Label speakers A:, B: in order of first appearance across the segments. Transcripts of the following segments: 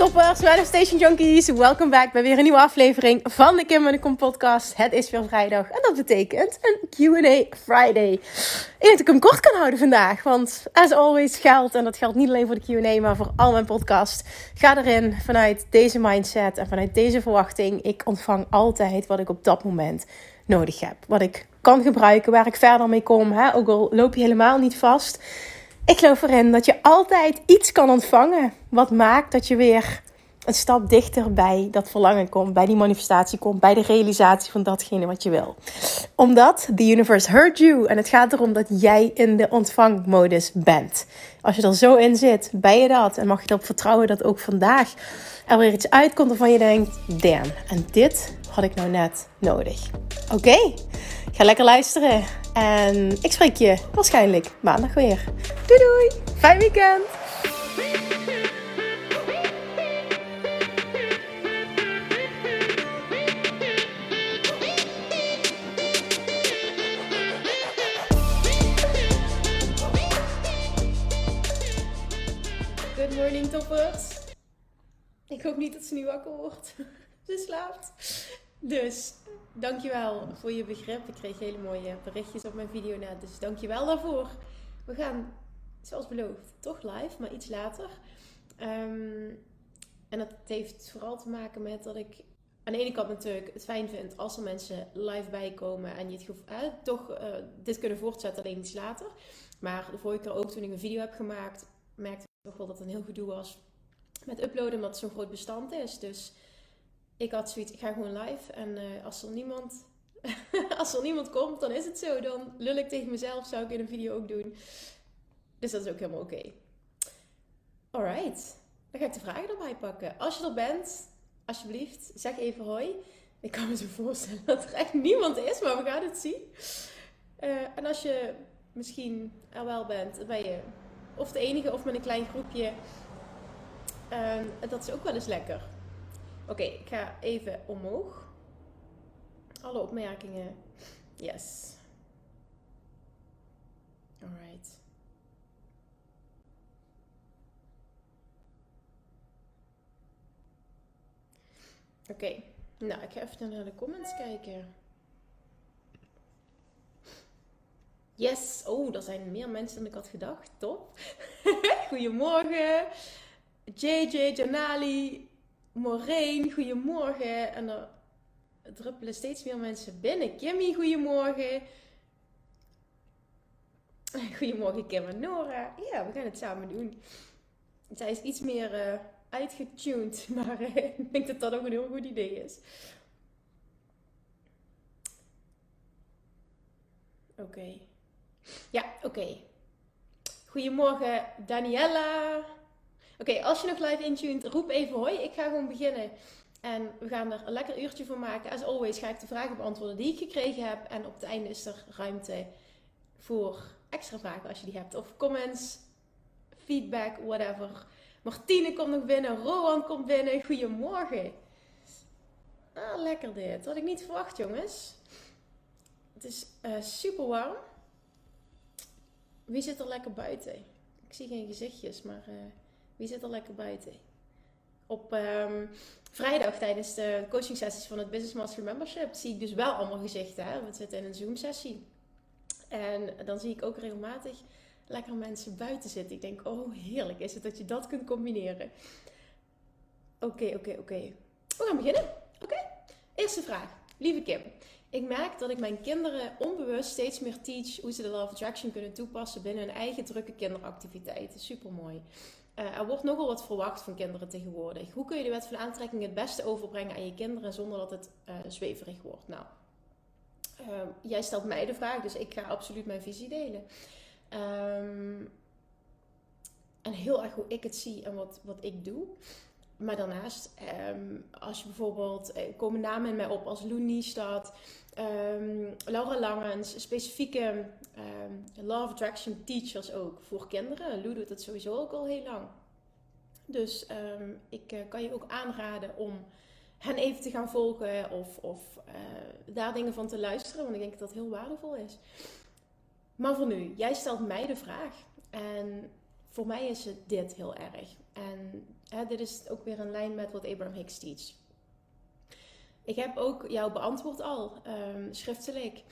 A: Toppers, Manifestation Junkies, welkom back bij weer een nieuwe aflevering van de Kim en de Kom podcast. Het is weer vrijdag en dat betekent een Q&A Friday. Ik denk dat ik hem kort kan houden vandaag, want as always geldt, en dat geldt niet alleen voor de Q&A, maar voor al mijn podcast. Ga erin vanuit deze mindset en vanuit deze verwachting. Ik ontvang altijd wat ik op dat moment nodig heb. Wat ik kan gebruiken, waar ik verder mee kom, hè? ook al loop je helemaal niet vast ik geloof erin dat je altijd iets kan ontvangen. Wat maakt dat je weer een stap dichter bij dat verlangen komt, bij die manifestatie komt, bij de realisatie van datgene wat je wil. Omdat the universe heard you en het gaat erom dat jij in de ontvangmodus bent. Als je er zo in zit, ben je dat en mag je erop vertrouwen dat ook vandaag er weer iets uitkomt waarvan je denkt: damn, en dit had ik nou net nodig. Oké, ga lekker luisteren en ik spreek je waarschijnlijk maandag weer. Doei doei, fijn weekend! Good morning toppers. Ik hoop niet dat ze nu wakker wordt. ze slaapt. Dus, dankjewel voor je begrip. Ik kreeg hele mooie berichtjes op mijn video net. Dus dankjewel daarvoor. We gaan, zoals beloofd, toch live, maar iets later. Ehm, en dat heeft vooral te maken met dat ik aan de ene kant natuurlijk het fijn vind als er mensen live bijkomen en je het gevoel, eh, toch uh, dit kunnen voortzetten, alleen iets later. Maar de vorige keer ook toen ik een video heb gemaakt, merkte ik toch wel dat het een heel gedoe was met uploaden, omdat het zo'n groot bestand is. Dus ik had zoiets, ik ga gewoon live. En uh, als, er niemand, als er niemand komt, dan is het zo. Dan lul ik tegen mezelf, zou ik in een video ook doen. Dus dat is ook helemaal oké. Okay. Alright, dan ga ik de vragen erbij pakken. Als je er bent, alsjeblieft, zeg even hoi. Ik kan me zo voorstellen dat er echt niemand is, maar we gaan het zien. Uh, en als je misschien er wel bent, dan ben je of de enige of met een klein groepje. Dat is ook wel eens lekker. Oké, ik ga even omhoog. Alle opmerkingen. Yes. Alright. Oké, nou ik ga even naar de comments kijken. Yes, oh, er zijn meer mensen dan ik had gedacht. Top. Goedemorgen. JJ, Janali, Maureen, goedemorgen. En er druppelen steeds meer mensen binnen. Kimmy, goedemorgen. Goedemorgen Kim en Nora. Ja, we gaan het samen doen. Zij is iets meer uh, uitgetuned, maar uh, ik denk dat dat ook een heel goed idee is. Oké. Ja, oké. Goedemorgen Daniella. Oké, als je nog live intuned, roep even hoi. Ik ga gewoon beginnen. En we gaan er een lekker uurtje van maken. As always ga ik de vragen beantwoorden die ik gekregen heb. En op het einde is er ruimte voor extra vragen als je die hebt. Of comments, feedback, whatever. Martine komt nog binnen. Rowan komt binnen. Goedemorgen. Ah, lekker dit. Had ik niet verwacht, jongens. Het is uh, super warm. Wie zit er lekker buiten? Ik zie geen gezichtjes, maar... Uh, wie zit er lekker buiten? Op um, vrijdag tijdens de coaching sessies van het Business Master Membership zie ik dus wel allemaal gezichten. Hè? We zitten in een Zoom sessie. En dan zie ik ook regelmatig lekker mensen buiten zitten. Ik denk, oh heerlijk is het dat je dat kunt combineren. Oké, oké, oké. We gaan beginnen. Oké. Eerste vraag. Lieve Kim. Ik merk dat ik mijn kinderen onbewust steeds meer teach hoe ze de Law of Attraction kunnen toepassen binnen hun eigen drukke kinderactiviteiten. Super mooi. Uh, er wordt nogal wat verwacht van kinderen tegenwoordig. Hoe kun je de wet van aantrekking het beste overbrengen aan je kinderen zonder dat het uh, zweverig wordt? Nou, uh, jij stelt mij de vraag, dus ik ga absoluut mijn visie delen. Um, en heel erg hoe ik het zie en wat, wat ik doe. Maar daarnaast, um, als je bijvoorbeeld, er komen namen in mij op als Lou Niestad, um, Laura Langens, specifieke um, Law of Attraction teachers ook voor kinderen. Lou doet het sowieso ook al heel lang. Dus ik uh, kan je ook aanraden om hen even te gaan volgen of, of uh, daar dingen van te luisteren, want ik denk dat dat heel waardevol is. Maar voor nu, jij stelt mij de vraag. En voor mij is het dit heel erg. En hè, dit is ook weer in lijn met wat Abraham Hicks teach. Ik heb ook jou beantwoord al, um, schriftelijk,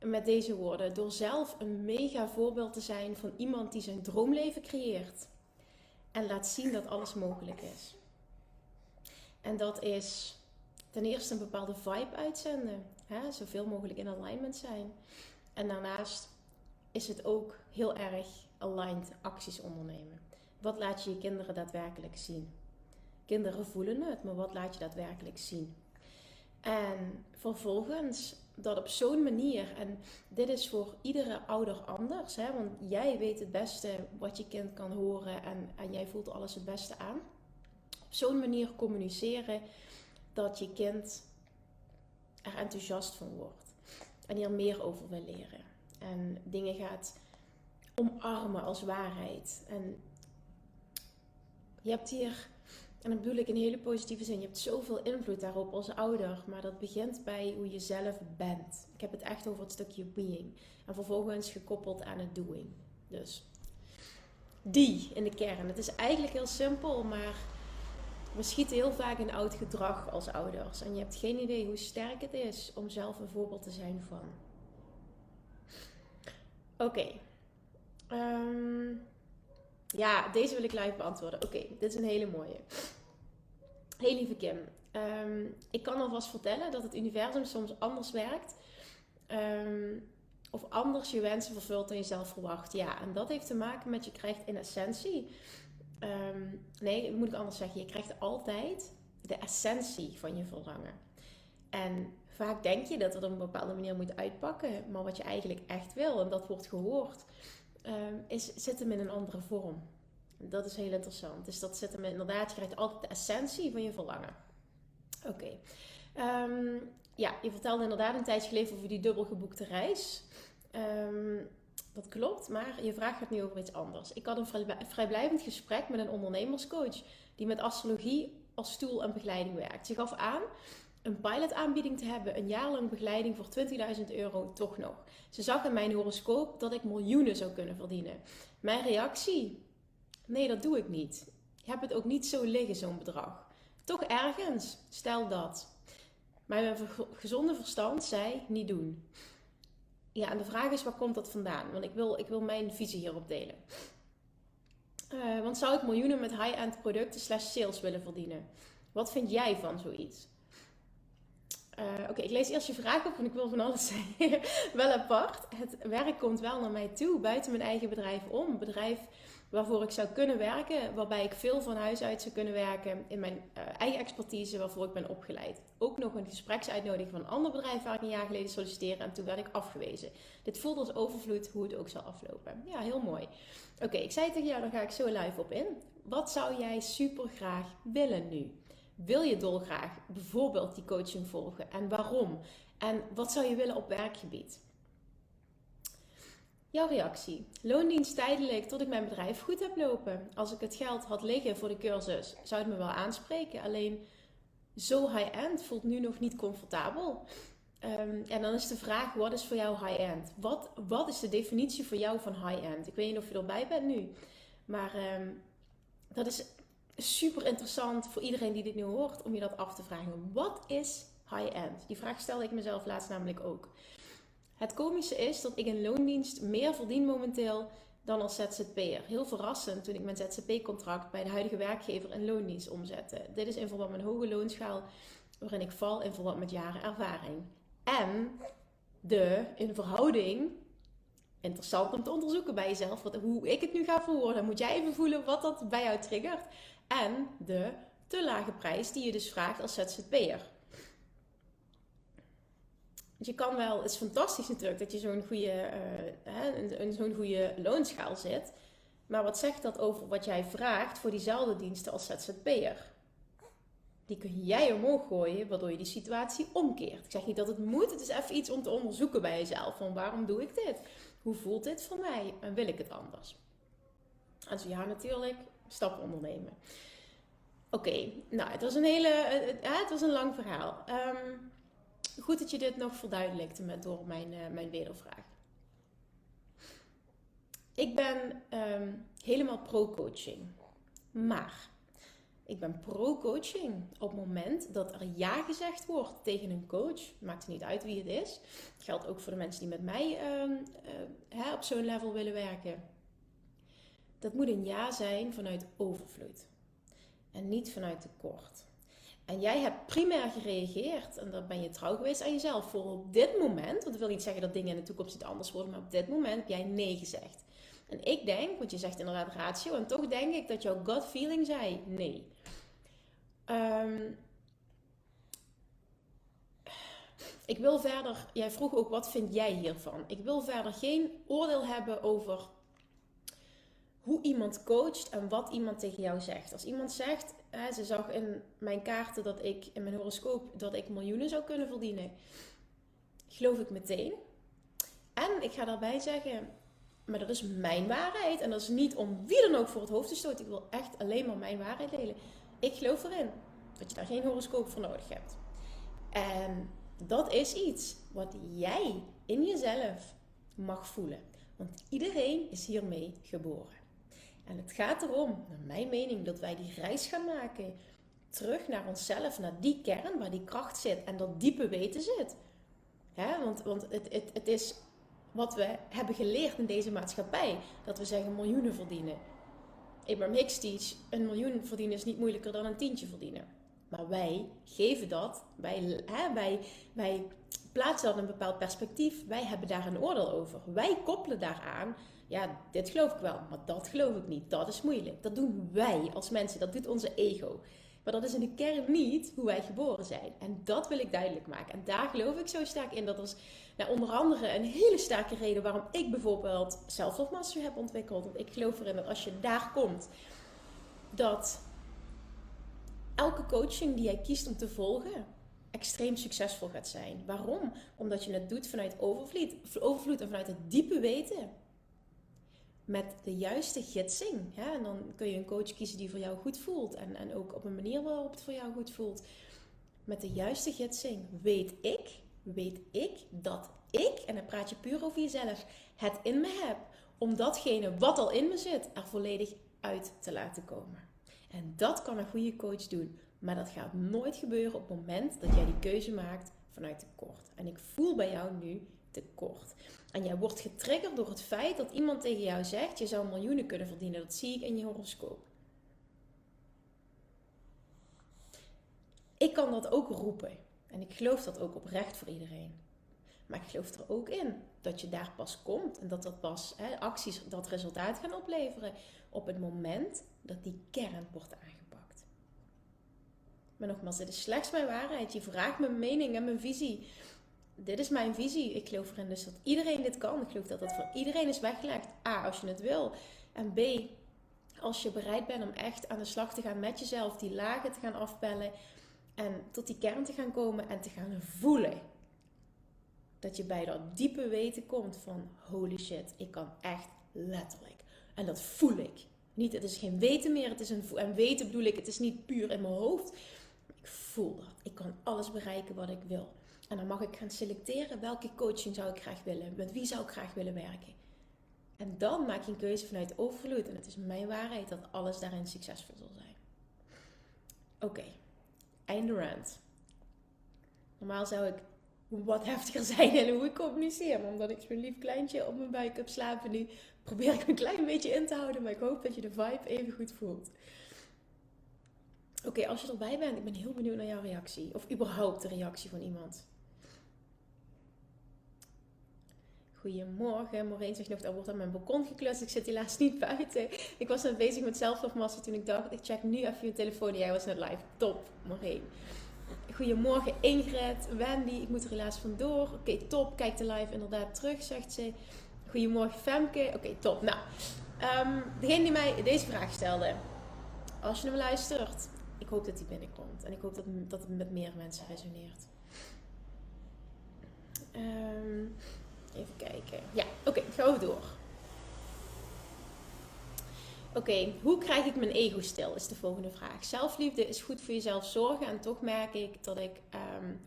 A: met deze woorden. Door zelf een mega voorbeeld te zijn van iemand die zijn droomleven creëert. En laat zien dat alles mogelijk is. En dat is ten eerste een bepaalde vibe uitzenden. Hè? Zoveel mogelijk in alignment zijn. En daarnaast is het ook heel erg aligned acties ondernemen. Wat laat je je kinderen daadwerkelijk zien? Kinderen voelen het, maar wat laat je daadwerkelijk zien? En vervolgens dat op zo'n manier, en dit is voor iedere ouder anders, hè, want jij weet het beste wat je kind kan horen en, en jij voelt alles het beste aan. Op zo'n manier communiceren dat je kind er enthousiast van wordt en hier meer over wil leren. En dingen gaat omarmen als waarheid. En je hebt hier, en dat bedoel ik in hele positieve zin, je hebt zoveel invloed daarop als ouder, maar dat begint bij hoe je zelf bent. Ik heb het echt over het stukje being. En vervolgens gekoppeld aan het doing. Dus die in de kern. Het is eigenlijk heel simpel, maar we schieten heel vaak in oud gedrag als ouders. En je hebt geen idee hoe sterk het is om zelf een voorbeeld te zijn van. Oké, Ehm, ja, deze wil ik live beantwoorden. Oké, dit is een hele mooie. Hey lieve Kim, ehm, ik kan alvast vertellen dat het universum soms anders werkt. Ehm, of anders je wensen vervult dan je zelf verwacht. Ja, en dat heeft te maken met je krijgt in essentie. nee, moet ik anders zeggen. Je krijgt altijd de essentie van je verlangen. En vaak denk je dat het op een bepaalde manier moet uitpakken. Maar wat je eigenlijk echt wil, en dat wordt gehoord, Ehm, is, zit hem in een andere vorm. Dat is heel interessant. Dus dat zit hem inderdaad, je krijgt altijd de essentie van je verlangen. Oké. Ehm, ja, je vertelde inderdaad een tijdje geleden over die dubbelgeboekte reis. Um, dat klopt, maar je vraag gaat nu over iets anders. Ik had een vrijblijvend gesprek met een ondernemerscoach die met astrologie als stoel en begeleiding werkt. Ze gaf aan een pilotaanbieding te hebben, een jaar lang begeleiding voor 20.000 euro toch nog. Ze zag in mijn horoscoop dat ik miljoenen zou kunnen verdienen. Mijn reactie? Nee, dat doe ik niet. Ik heb het ook niet zo liggen, zo'n bedrag. Toch ergens, stel dat. Maar mijn gezonde verstand zei niet doen. Ja, en de vraag is, waar komt dat vandaan? Want ik wil, ik wil mijn visie hierop delen. Uh, want zou ik miljoenen met high-end producten slash sales willen verdienen? Wat vind jij van zoiets? Uh, Oké, ik lees eerst je vraag op, want ik wil van alles zeggen. wel apart. Het werk komt wel naar mij toe, buiten mijn eigen bedrijf om. Bedrijf waarvoor ik zou kunnen werken, waarbij ik veel van huis uit zou kunnen werken in mijn uh, eigen expertise waarvoor ik ben opgeleid. Ook nog een gespreksuitnodiging van een ander bedrijf waar ik een jaar geleden solliciteerde en toen werd ik afgewezen. Dit voelt als overvloed hoe het ook zal aflopen. Ja, heel mooi. Oké, ik zei tegen jou, daar ga ik zo live op in. Wat zou jij super graag willen nu? Wil je dolgraag bijvoorbeeld die coaching volgen en waarom? En wat zou je willen op werkgebied? Jouw reactie. Loondienst tijdelijk tot ik mijn bedrijf goed heb lopen. Als ik het geld had liggen voor de cursus, zou het me wel aanspreken. Alleen zo high-end voelt nu nog niet comfortabel. Um, en dan is de vraag, wat is voor jou high-end? Wat, wat is de definitie voor jou van high-end? Ik weet niet of je erbij bent nu. Maar um, dat is super interessant voor iedereen die dit nu hoort om je dat af te vragen. Wat is high-end? Die vraag stelde ik mezelf laatst namelijk ook. Het komische is dat ik in loondienst meer verdien momenteel dan als ZZP'er. Heel verrassend toen ik mijn ZZP-contract bij de huidige werkgever in loondienst omzette. Dit is in verband met een hoge loonschaal waarin ik val in verband met jaren ervaring. En de, in verhouding interessant om te onderzoeken bij jezelf. Wat, hoe ik het nu ga verwoorden. Moet jij even voelen wat dat bij jou triggert. En de te lage prijs die je dus vraagt als ZZP'er. je kan wel, het is fantastisch natuurlijk dat je zo'n goede, uh, zo'n goede loonschaal zit. Maar wat zegt dat over wat jij vraagt voor diezelfde diensten als ZZP'er? Die kun jij omhoog gooien, waardoor je die situatie omkeert. Ik zeg niet dat het moet, het is even iets om te onderzoeken bij jezelf. Van waarom doe ik dit? Hoe voelt dit voor mij? En wil ik het anders? En zo ja, natuurlijk, stappen ondernemen. Oké, nou, het was een hele, het was een lang verhaal. Ehm, goed dat je dit nog verduidelijkte met, door mijn, uh, mijn wedervraag. Ik ben ehm, helemaal pro-coaching. Maar ik ben pro-coaching op het moment dat er ja gezegd wordt tegen een coach. Maakt niet uit wie het is. Dat geldt ook voor de mensen die met mij uh, op zo'n level willen werken. Dat moet een ja zijn vanuit overvloed. En niet vanuit tekort. En jij hebt primair gereageerd, en dan ben je trouw geweest aan jezelf voor op dit moment. Want dat wil niet zeggen dat dingen in de toekomst niet anders worden, maar op dit moment heb jij nee gezegd. En ik denk, want je zegt inderdaad ratio, en toch denk ik dat jouw gut feeling zei nee. Um, ik wil verder, jij vroeg ook wat vind jij hiervan? Ik wil verder geen oordeel hebben over hoe iemand coacht en wat iemand tegen jou zegt. Als iemand zegt, hè, ze zag in mijn kaarten dat ik, in mijn horoscoop, dat ik miljoenen zou kunnen verdienen, geloof ik meteen. En ik ga daarbij zeggen, maar dat is mijn waarheid. En dat is niet om wie dan ook voor het hoofd te stoten. Ik wil echt alleen maar mijn waarheid delen. Ik geloof erin dat je daar geen horoscoop voor nodig hebt. En dat is iets wat jij in jezelf mag voelen. Want iedereen is hiermee geboren. En het gaat erom, naar mijn mening, dat wij die reis gaan maken. Terug naar onszelf, naar die kern waar die kracht zit en dat diepe weten zit. want want het, het, is wat we hebben geleerd in deze maatschappij. Dat we zeggen miljoenen verdienen. Abraham Hicks teach, een miljoen verdienen is niet moeilijker dan een tientje verdienen. Maar wij geven dat, wij, hè, wij plaatsen dat in een bepaald perspectief. Wij hebben daar een oordeel over. Wij koppelen daaraan, ja, dit geloof ik wel, maar dat geloof ik niet. Dat is moeilijk. Dat doen wij als mensen, dat doet onze ego. Maar dat is in de kern niet hoe wij geboren zijn. En dat wil ik duidelijk maken. En daar geloof ik zo sterk in. Dat is nou, onder andere een hele sterke reden waarom ik bijvoorbeeld zelflove heb ontwikkeld. Want ik geloof erin dat als je daar komt, dat elke coaching die jij kiest om te volgen, extreem succesvol gaat zijn. Waarom? Omdat je het doet vanuit overvloed, overvloed en vanuit het diepe weten met de juiste gidsing. En dan kun je een coach kiezen die voor jou goed voelt. En, en ook op een manier waarop het voor jou goed voelt. Met de juiste gidsing weet ik, weet ik dat ik, en dan praat je puur over jezelf, het in me heb om datgene wat al in me zit er volledig uit te laten komen. En dat kan een goede coach doen. Maar dat gaat nooit gebeuren op het moment dat jij die keuze maakt vanuit tekort. En ik voel bij jou nu tekort. En jij wordt getriggerd door het feit dat iemand tegen jou zegt: je zou miljoenen kunnen verdienen. Dat zie ik in je horoscoop. Ik kan dat ook roepen. En ik geloof dat ook oprecht voor iedereen. Maar ik geloof er ook in dat je daar pas komt en dat dat pas hè, acties dat resultaat gaan opleveren op het moment dat die kern wordt aangepakt. Maar nogmaals, dit is slechts mijn waarheid. Je vraagt mijn mening en mijn visie dit is mijn visie. Ik geloof erin dus dat iedereen dit kan. Ik geloof dat dat voor iedereen is weggelegd. A, als je het wil. En B, als je bereid bent om echt aan de slag te gaan met jezelf, die lagen te gaan afpellen en tot die kern te gaan komen en te gaan voelen. Dat je bij dat diepe weten komt van holy shit, ik kan echt letterlijk. En dat voel ik. Niet, het is geen weten meer, het is een En weten bedoel ik, het is niet puur in mijn hoofd. Ik voel dat. Ik kan alles bereiken wat ik wil. En dan mag ik gaan selecteren welke coaching zou ik graag willen. Met wie zou ik graag willen werken. En dan maak je een keuze vanuit overvloed. En het is mijn waarheid dat alles daarin succesvol zal zijn. Oké, einde rant. Normaal zou ik wat heftiger zijn in hoe ik communiceer. Maar omdat ik zo'n lief kleintje op mijn buik heb slapen nu, probeer ik een klein beetje in te houden. Maar ik hoop dat je de vibe even goed voelt. Oké, als je erbij bent, ik ben heel benieuwd naar jouw reactie. Of überhaupt de reactie van iemand. Goedemorgen. Maureen zegt nog, er wordt aan mijn balkon geklust. Ik zit helaas niet buiten. Ik was net bezig met zelflofmassen toen ik dacht, ik check nu even je telefoon. Jij was net live. Top, Maureen. Goedemorgen Ingrid, Wendy. Ik moet er helaas vandoor. Oké, top. Kijk de live inderdaad terug, zegt ze. Goedemorgen Femke. Oké, top. Nou, um, degene die mij deze vraag stelde. Als je hem luistert, ik hoop dat hij binnenkomt. En ik hoop dat, dat het met meer mensen resoneert. Um, even kijken. Ja, oké, okay, gaan we door. Oké, hoe krijg ik mijn ego stil? Is de volgende vraag. Zelfliefde is goed voor jezelf zorgen en toch merk ik dat ik um,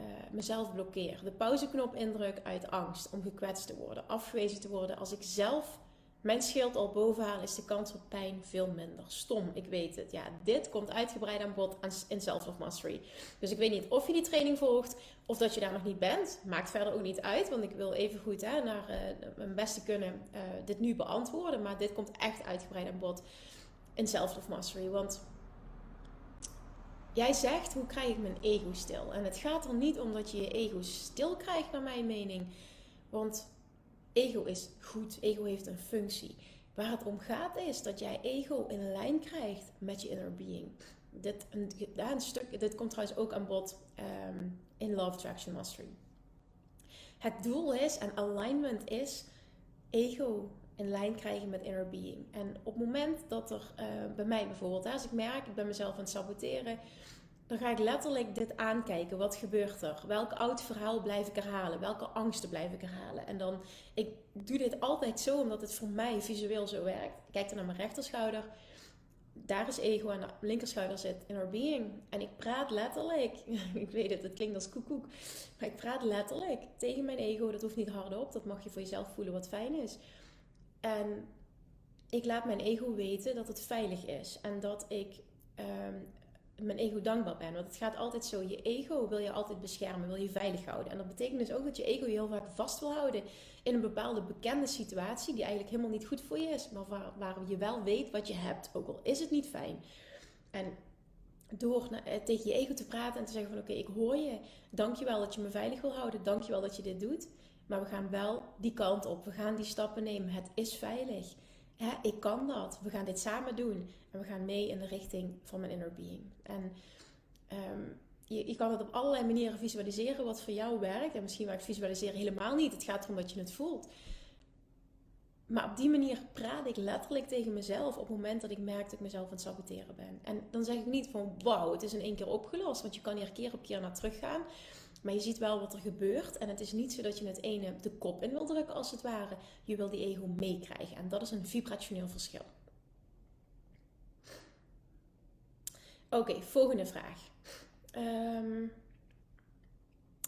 A: uh, mezelf blokkeer. De pauzeknop indruk uit angst om gekwetst te worden, afgewezen te worden. Als ik zelf mijn schild al bovenaan is de kans op pijn veel minder. Stom, ik weet het. Ja, dit komt uitgebreid aan bod in Self-Love Mastery. Dus ik weet niet of je die training volgt of dat je daar nog niet bent. Maakt verder ook niet uit, want ik wil even goed hè, naar uh, mijn beste kunnen uh, dit nu beantwoorden. Maar dit komt echt uitgebreid aan bod in Self-Love Mastery. Want jij zegt, hoe krijg ik mijn ego stil? En het gaat er niet om dat je je ego stil krijgt, naar mijn mening. Want ego is goed, ego heeft een functie. Waar het om gaat is dat jij ego in lijn krijgt met je inner being. Dit, een, een stuk, dit komt trouwens ook aan bod ehm, in Love Traction Mastery. Het doel is, en alignment is, ego in lijn krijgen met inner being. En op het moment dat er uh, bij mij bijvoorbeeld, als ik merk, ik ben mezelf aan het saboteren, dan ga ik letterlijk dit aankijken. Wat gebeurt er? Welk oud verhaal blijf ik herhalen? Welke angsten blijf ik herhalen? En dan, ik doe dit altijd zo, omdat het voor mij visueel zo werkt. Ik kijk dan naar mijn rechterschouder. Daar is ego en de linkerschouder zit inner being. En ik praat letterlijk, ik weet het, het klinkt als koekoek. Maar ik praat letterlijk tegen mijn ego. Dat hoeft niet hardop, dat mag je voor jezelf voelen wat fijn is. En ik laat mijn ego weten dat het veilig is. En dat ik um, mijn ego dankbaar ben. Want het gaat altijd zo, je ego wil je altijd beschermen, wil je veilig houden. En dat betekent dus ook dat je ego je heel vaak vast wil houden in een bepaalde bekende situatie die eigenlijk helemaal niet goed voor je is, maar waar, waar je wel weet wat je hebt, ook al is het niet fijn. En door eh, tegen je ego te praten en te zeggen van oké, ik hoor je, dankjewel dat je me veilig wil houden, dankjewel dat je dit doet. Maar we gaan wel die kant op, we gaan die stappen nemen, het is veilig ik kan dat. We gaan dit samen doen. En we gaan mee in de richting van mijn inner being. En ehm, je, je, kan het op allerlei manieren visualiseren wat voor jou werkt. En misschien werkt visualiseren helemaal niet. Het gaat erom dat je het voelt. Maar op die manier praat ik letterlijk tegen mezelf op het moment dat ik merk dat ik mezelf aan het saboteren ben. En dan zeg ik niet van wauw, het is in één keer opgelost. Want je kan hier keer op keer naar teruggaan. Maar je ziet wel wat er gebeurt. En het is niet zo dat je het ene de kop in wil drukken, als het ware. Je wil die ego meekrijgen. En dat is een vibrationeel verschil. Oké, volgende vraag. Um,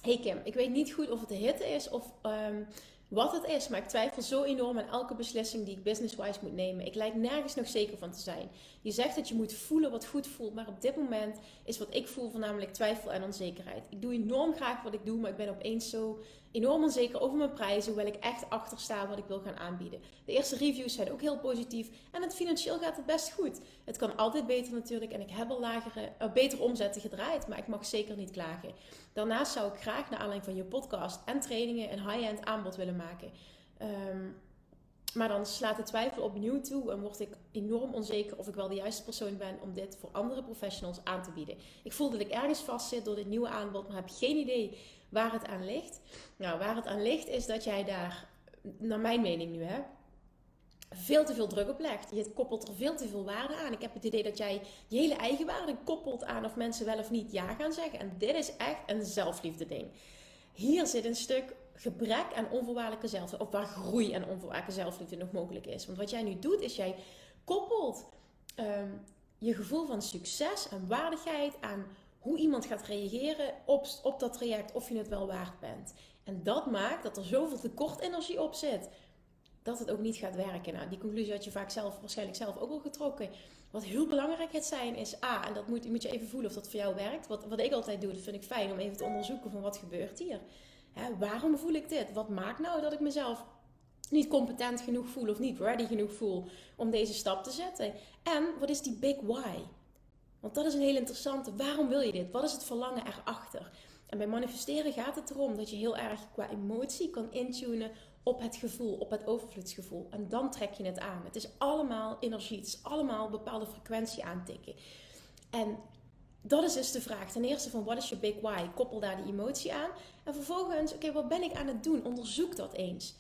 A: hey Kim, ik weet niet goed of het de hitte is of um, wat het is, maar ik twijfel zo enorm aan elke beslissing die ik business-wise moet nemen. Ik lijk nergens nog zeker van te zijn. Je zegt dat je moet voelen wat goed voelt, maar op dit moment is wat ik voel voornamelijk twijfel en onzekerheid. Ik doe enorm graag wat ik doe, maar ik ben opeens zo enorm onzeker over mijn prijzen, hoewel ik echt achter sta wat ik wil gaan aanbieden. De eerste reviews zijn ook heel positief en het financieel gaat het best goed. Het kan altijd beter natuurlijk en ik heb al lagere, uh, betere omzetten gedraaid, maar ik mag zeker niet klagen. Daarnaast zou ik graag naar aanleiding van je podcast en trainingen een high-end aanbod willen maken. Um, maar dan slaat de twijfel opnieuw toe en word ik enorm onzeker of ik wel de juiste persoon ben om dit voor andere professionals aan te bieden. Ik voel dat ik ergens vastzit door dit nieuwe aanbod, maar heb geen idee waar het aan ligt. Nou, waar het aan ligt is dat jij daar, naar mijn mening nu hè, veel te veel druk op legt. Je koppelt er veel te veel waarde aan. Ik heb het idee dat jij je hele eigen waarde koppelt aan of mensen wel of niet ja gaan zeggen. En dit is echt een zelfliefde ding. Hier zit een stuk gebrek aan onvoorwaardelijke zelfliefde. Of waar groei en onvoorwaardelijke zelfliefde nog mogelijk is. Want wat jij nu doet, is jij koppelt ehm, je gevoel van succes en waardigheid aan hoe iemand gaat reageren op, op dat traject, of je het wel waard bent. En dat maakt dat er zoveel tekortenergie op zit, dat het ook niet gaat werken. Nou, die conclusie had je vaak zelf, waarschijnlijk zelf ook al getrokken. Wat heel belangrijk het zijn is, A, en dat moet, moet je even voelen of dat voor jou werkt. Wat, wat ik altijd doe, dat vind ik fijn om even te onderzoeken van wat gebeurt hier. Waarom voel ik dit? Wat maakt nou dat ik mezelf niet competent genoeg voel of niet ready genoeg voel om deze stap te zetten? En wat is die big why? Want dat is een heel interessante. Waarom wil je dit? Wat is het verlangen erachter? En bij manifesteren gaat het erom dat je heel erg qua emotie kan intunen op het gevoel, op het overvloedsgevoel. En dan trek je het aan. Het is allemaal energie, het is allemaal een bepaalde frequentie aantikken. En dat is dus de vraag. Ten eerste van wat is je big why? Koppel daar die emotie aan. En vervolgens, oké, wat ben ik aan het doen? Onderzoek dat eens.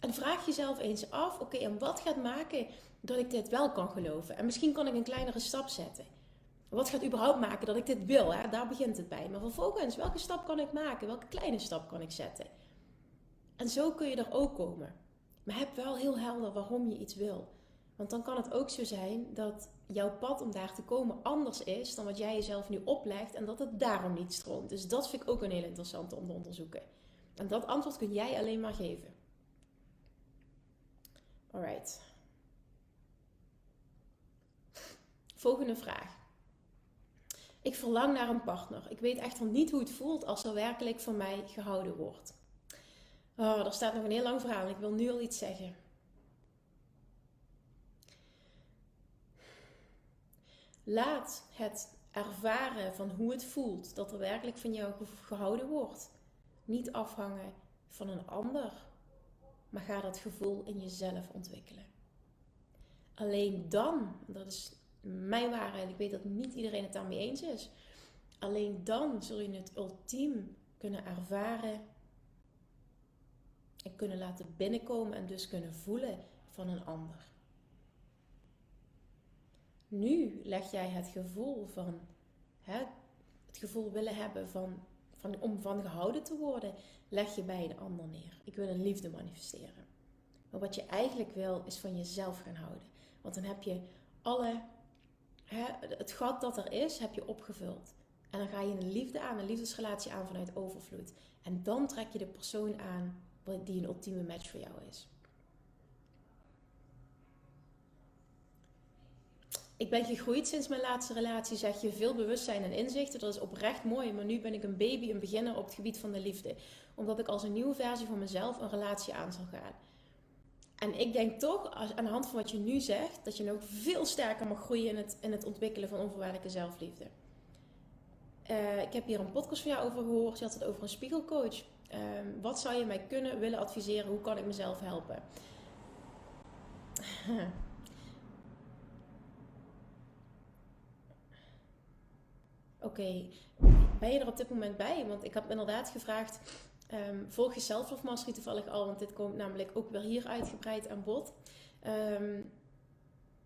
A: En vraag jezelf eens af, oké, en wat gaat maken dat ik dit wel kan geloven? En misschien kan ik een kleinere stap zetten. Wat gaat überhaupt maken dat ik dit wil? Hè? Daar begint het bij. Maar vervolgens, welke stap kan ik maken? Welke kleine stap kan ik zetten? En zo kun je er ook komen. Maar heb wel heel helder waarom je iets wil. Want dan kan het ook zo zijn dat jouw pad om daar te komen anders is dan wat jij jezelf nu oplegt en dat het daarom niet stroomt. Dus dat vind ik ook een heel interessante om te onderzoeken. En dat antwoord kun jij alleen maar geven. Alright. Volgende vraag. Ik verlang naar een partner. Ik weet echt niet hoe het voelt als er werkelijk van mij gehouden wordt. Oh, er staat nog een heel lang verhaal. Ik wil nu al iets zeggen. Laat het ervaren van hoe het voelt dat er werkelijk van jou gehouden wordt. Niet afhangen van een ander, maar ga dat gevoel in jezelf ontwikkelen. Alleen dan, dat is mijn waarheid, ik weet dat niet iedereen het daarmee eens is. Alleen dan zul je het ultiem kunnen ervaren en kunnen laten binnenkomen en dus kunnen voelen van een ander. Nu leg jij het gevoel van hè, het gevoel willen hebben van, van, om van gehouden te worden, leg je bij een ander neer. Ik wil een liefde manifesteren. Maar wat je eigenlijk wil, is van jezelf gaan houden. Want dan heb je alle, het gat dat er is, heb je opgevuld. En dan ga je een liefde aan, een liefdesrelatie aan vanuit overvloed. En dan trek je de persoon aan die een ultieme match voor jou is. Ik ben gegroeid sinds mijn laatste relatie, zeg je, veel bewustzijn en inzichten. Dat is oprecht mooi, maar nu ben ik een baby, een beginner op het gebied van de liefde. Omdat ik als een nieuwe versie van mezelf een relatie aan zal gaan. En ik denk toch, aan de hand van wat je nu zegt, dat je nog veel sterker mag groeien in het, in het ontwikkelen van onvoorwaardelijke zelfliefde. Uh, ik heb hier een podcast van jou over gehoord. Je had het over een spiegelcoach. Um, wat zou je mij kunnen willen adviseren? Hoe kan ik mezelf helpen? Oké, ben je er op dit moment bij? Want ik heb inderdaad gevraagd, um, volg je Self Mastery toevallig al? Want dit komt namelijk ook weer hier uitgebreid aan bod. Um,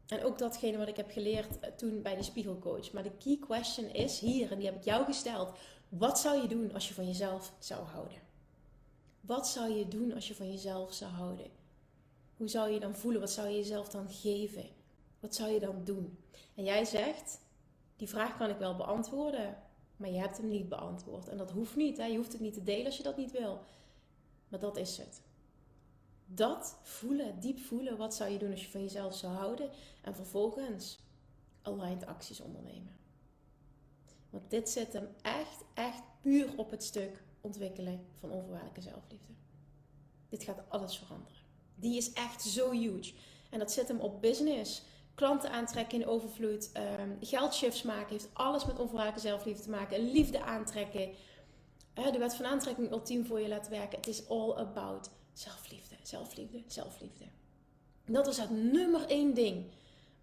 A: en ook datgene wat ik heb geleerd eh, toen bij de spiegelcoach. Maar de key question is hier, en die heb ik jou gesteld. Wat zou je doen als je van jezelf zou houden? Wat zou je doen als je van jezelf zou houden? Hoe zou je dan voelen? Wat zou je jezelf dan geven? Wat zou je dan doen? En jij zegt, die vraag kan ik wel beantwoorden, maar je hebt hem niet beantwoord. En dat hoeft niet. Hè? Je hoeft het niet te delen als je dat niet wil. Maar dat is het. Dat voelen, diep voelen, wat zou je doen als je van jezelf zou houden? En vervolgens aligned acties ondernemen. Want dit zit hem echt, echt puur op het stuk ontwikkelen van onvoorwaardelijke zelfliefde. Dit gaat alles veranderen. Die is echt zo huge. En dat zit hem op business, klanten aantrekken in overvloed, um, geldshifts maken, heeft alles met onvoorwaardelijke zelfliefde te maken, liefde aantrekken, de wet van aantrekking ultiem voor je laten werken. Het is all about zelfliefde, zelfliefde, zelfliefde. Dat was het nummer één ding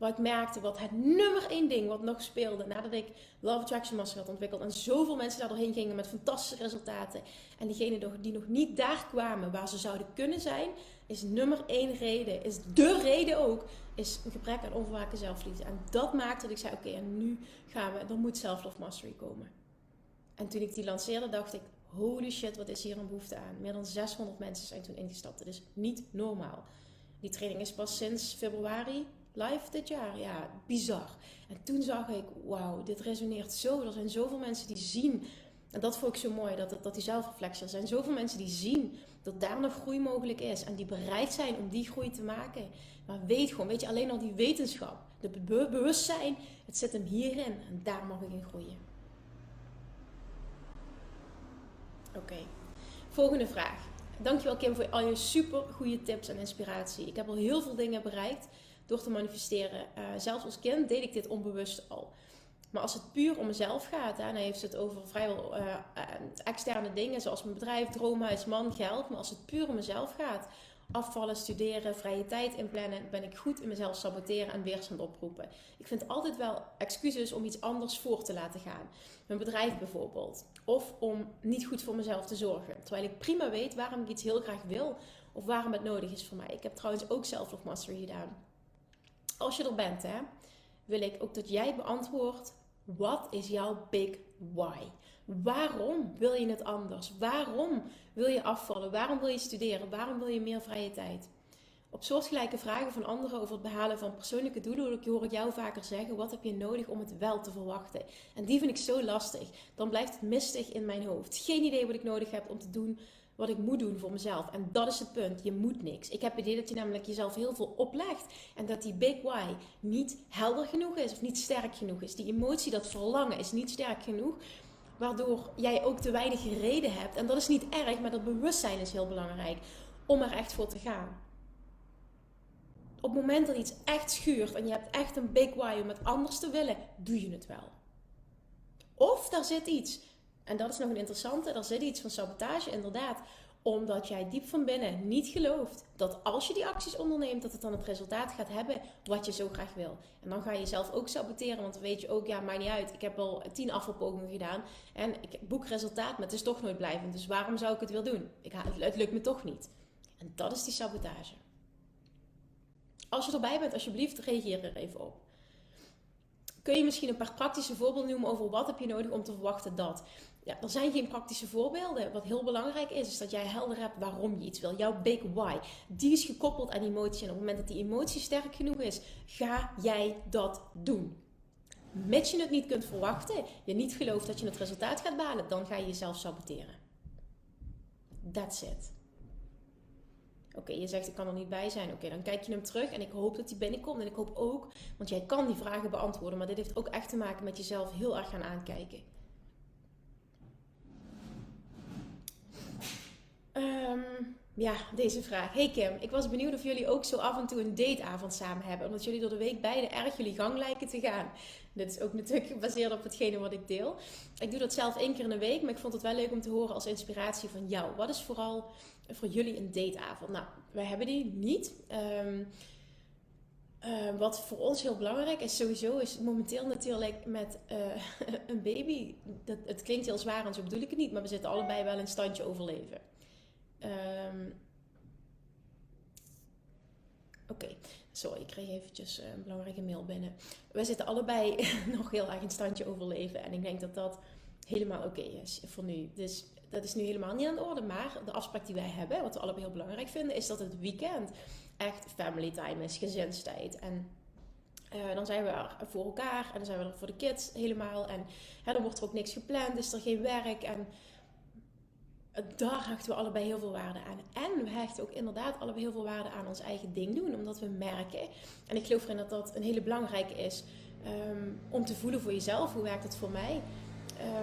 A: wat ik merkte, wat het nummer één ding wat nog speelde nadat ik Love Attraction Master had ontwikkeld en zoveel mensen daar doorheen gingen met fantastische resultaten en diegenen die nog niet daar kwamen waar ze zouden kunnen zijn, is nummer één reden, is de reden ook, is een gebrek aan onvoorwaardelijke zelfliefde. En dat maakte dat ik zei, oké, en nu gaan we, er moet Self-Love Mastery komen. En toen ik die lanceerde, dacht ik, holy shit, wat is hier een behoefte aan. Meer dan 600 mensen zijn toen ingestapt. Dat is niet normaal. Die training is pas sinds februari live dit jaar. Ja, bizar. En toen zag ik, wauw, dit resoneert zo. Er zijn zoveel mensen die zien. En dat vond ik zo mooi, dat, dat die zelfreflectie. Er zijn zoveel mensen die zien dat daar nog groei mogelijk is. En die bereid zijn om die groei te maken. Maar weet gewoon, weet je, alleen al die wetenschap. De bewustzijn, het zit hem hierin. En daar mag ik in groeien. Oké, volgende vraag. Dankjewel Kim voor al je super goede tips en inspiratie. Ik heb al heel veel dingen bereikt door te manifesteren. Uh, zelfs als kind deed ik dit onbewust al. Maar als het puur om mezelf gaat, dan heeft het over vrijwel uh, externe dingen, zoals mijn bedrijf, droomhuis, man, geld. Maar als het puur om mezelf gaat, afvallen, studeren, vrije tijd inplannen, ben ik goed in mezelf saboteren en weerstand oproepen. Ik vind altijd wel excuses om iets anders voor te laten gaan. Mijn bedrijf bijvoorbeeld. Of om niet goed voor mezelf te zorgen. Terwijl ik prima weet waarom ik iets heel graag wil of waarom het nodig is voor mij. Ik heb trouwens ook zelf gedaan. Als je er bent, hè, wil ik ook dat jij beantwoordt: wat is jouw big why? Waarom wil je het anders? Waarom wil je afvallen? Waarom wil je studeren? Waarom wil je meer vrije tijd? Op soortgelijke vragen van anderen over het behalen van persoonlijke doelen hoor ik jou vaker zeggen: wat heb je nodig om het wel te verwachten? En die vind ik zo lastig. Dan blijft het mistig in mijn hoofd. Geen idee wat ik nodig heb om te doen wat ik moet doen voor mezelf. En dat is het punt. Je moet niks. Ik heb het idee dat je namelijk jezelf heel veel oplegt. En dat die big why niet helder genoeg is of niet sterk genoeg is. Die emotie, dat verlangen is niet sterk genoeg. Waardoor jij ook te weinig reden hebt. En dat is niet erg, maar dat bewustzijn is heel belangrijk. Om er echt voor te gaan. Op het moment dat iets echt schuurt en je hebt echt een big why om het anders te willen, doe je het wel. Of daar zit iets en dat is nog een interessante. Er zit iets van sabotage, inderdaad. Omdat jij diep van binnen niet gelooft dat als je die acties onderneemt, dat het dan het resultaat gaat hebben wat je zo graag wil. En dan ga je jezelf ook saboteren, want dan weet je ook, ja, maakt niet uit. Ik heb al tien afvalpogingen gedaan en ik boek resultaat, maar het is toch nooit blijvend. Dus waarom zou ik het weer doen? Ik, het lukt me toch niet. En dat is die sabotage. Als je erbij bent, alsjeblieft, reageer er even op. Kun je misschien een paar praktische voorbeelden noemen over wat heb je nodig om te verwachten dat? Ja, er zijn geen praktische voorbeelden. Wat heel belangrijk is, is dat jij helder hebt waarom je iets wil. Jouw big why. Die is gekoppeld aan emotie. En op het moment dat die emotie sterk genoeg is, ga jij dat doen. Mits je het niet kunt verwachten, je niet gelooft dat je het resultaat gaat behalen, dan ga je jezelf saboteren. That's it. Oké, je zegt ik kan er niet bij zijn. Oké, dan kijk je hem terug en ik hoop dat hij binnenkomt. En ik hoop ook, want jij kan die vragen beantwoorden, maar dit heeft ook echt te maken met jezelf heel erg gaan aankijken. Um, ja, deze vraag. Hey Kim, ik was benieuwd of jullie ook zo af en toe een dateavond samen hebben. Omdat jullie door de week beide erg jullie gang lijken te gaan. Dit is ook natuurlijk gebaseerd op hetgene wat ik deel. Ik doe dat zelf één keer in de week, maar ik vond het wel leuk om te horen als inspiratie van jou. Wat is vooral voor jullie een dateavond? Nou, wij hebben die niet. Um, uh, wat voor ons heel belangrijk is, sowieso, is momenteel natuurlijk met uh, een baby. Dat, het klinkt heel zwaar en zo bedoel ik het niet, maar we zitten allebei wel in standje overleven. Um, Oké, okay. sorry, ik kreeg eventjes eh, een belangrijke mail binnen. We zitten allebei nog heel erg in standje overleven. En ik denk dat dat helemaal oké is voor nu. Dus dat is nu helemaal niet aan de orde. Maar de afspraak die wij hebben, wat we allebei heel belangrijk vinden, is dat het weekend echt family time is, gezinstijd. En uh, dan zijn we er voor elkaar en dan zijn we er voor de kids helemaal. En hè, dan wordt er ook niks gepland, is er geen werk. En daar hechten we allebei heel veel waarde aan. En we hechten ook inderdaad allebei heel veel waarde aan ons eigen ding doen. Omdat we merken, en ik geloof erin dat dat een hele belangrijke is, um, om te voelen voor jezelf. Hoe werkt het voor mij?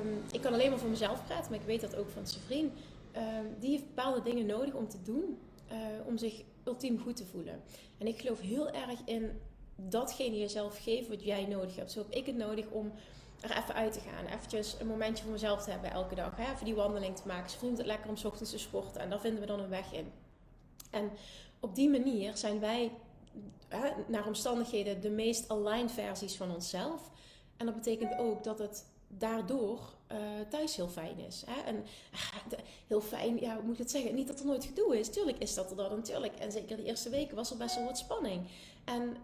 A: Um, ik kan alleen maar voor mezelf praten, maar ik weet dat ook van zijn. Um, die heeft bepaalde dingen nodig om te doen, uh, om zich ultiem goed te voelen. En ik geloof heel erg in datgene jezelf geven wat jij nodig hebt. Zo heb ik het nodig om er even uit te gaan. Eventjes een momentje voor mezelf te hebben elke dag. Hè? Even die wandeling te maken. Ze vindt het lekker om s ochtends te sporten. En daar vinden we dan een weg in. En op die manier zijn wij hè, naar omstandigheden de meest aligned versies van onszelf. En dat betekent ook dat het daardoor uh, thuis heel fijn is. Hè? En uh, heel fijn, ja, hoe moet ik het zeggen? Niet dat er nooit gedoe is. Tuurlijk is dat er dan natuurlijk. En zeker de eerste weken was er best wel wat spanning. En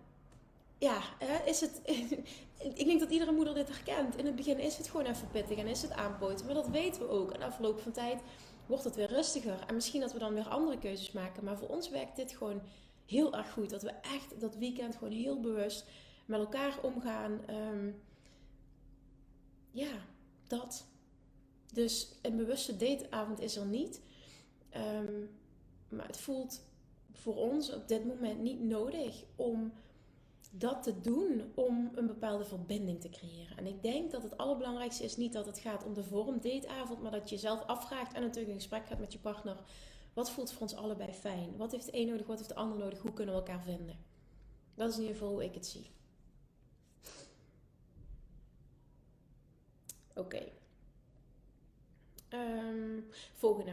A: ja, is het. ik denk dat iedere moeder dit herkent. In het begin is het gewoon even pittig en is het aanpoten. Maar dat weten we ook. En afgelopen van tijd wordt het weer rustiger. En misschien dat we dan weer andere keuzes maken. Maar voor ons werkt dit gewoon heel erg goed. Dat we echt dat weekend gewoon heel bewust met elkaar omgaan. Ehm, ja, dat. Dus een bewuste dateavond is er niet. Ehm, maar het voelt voor ons op dit moment niet nodig om dat te doen om een bepaalde verbinding te creëren. En ik denk dat het allerbelangrijkste is niet dat het gaat om de vorm dateavond, maar dat je jezelf afvraagt en natuurlijk in gesprek gaat met je partner. Wat voelt voor ons allebei fijn? Wat heeft de een nodig? Wat heeft de ander nodig? Hoe kunnen we elkaar vinden? Dat is in ieder geval hoe ik het zie. Oké. Ehm, volgende.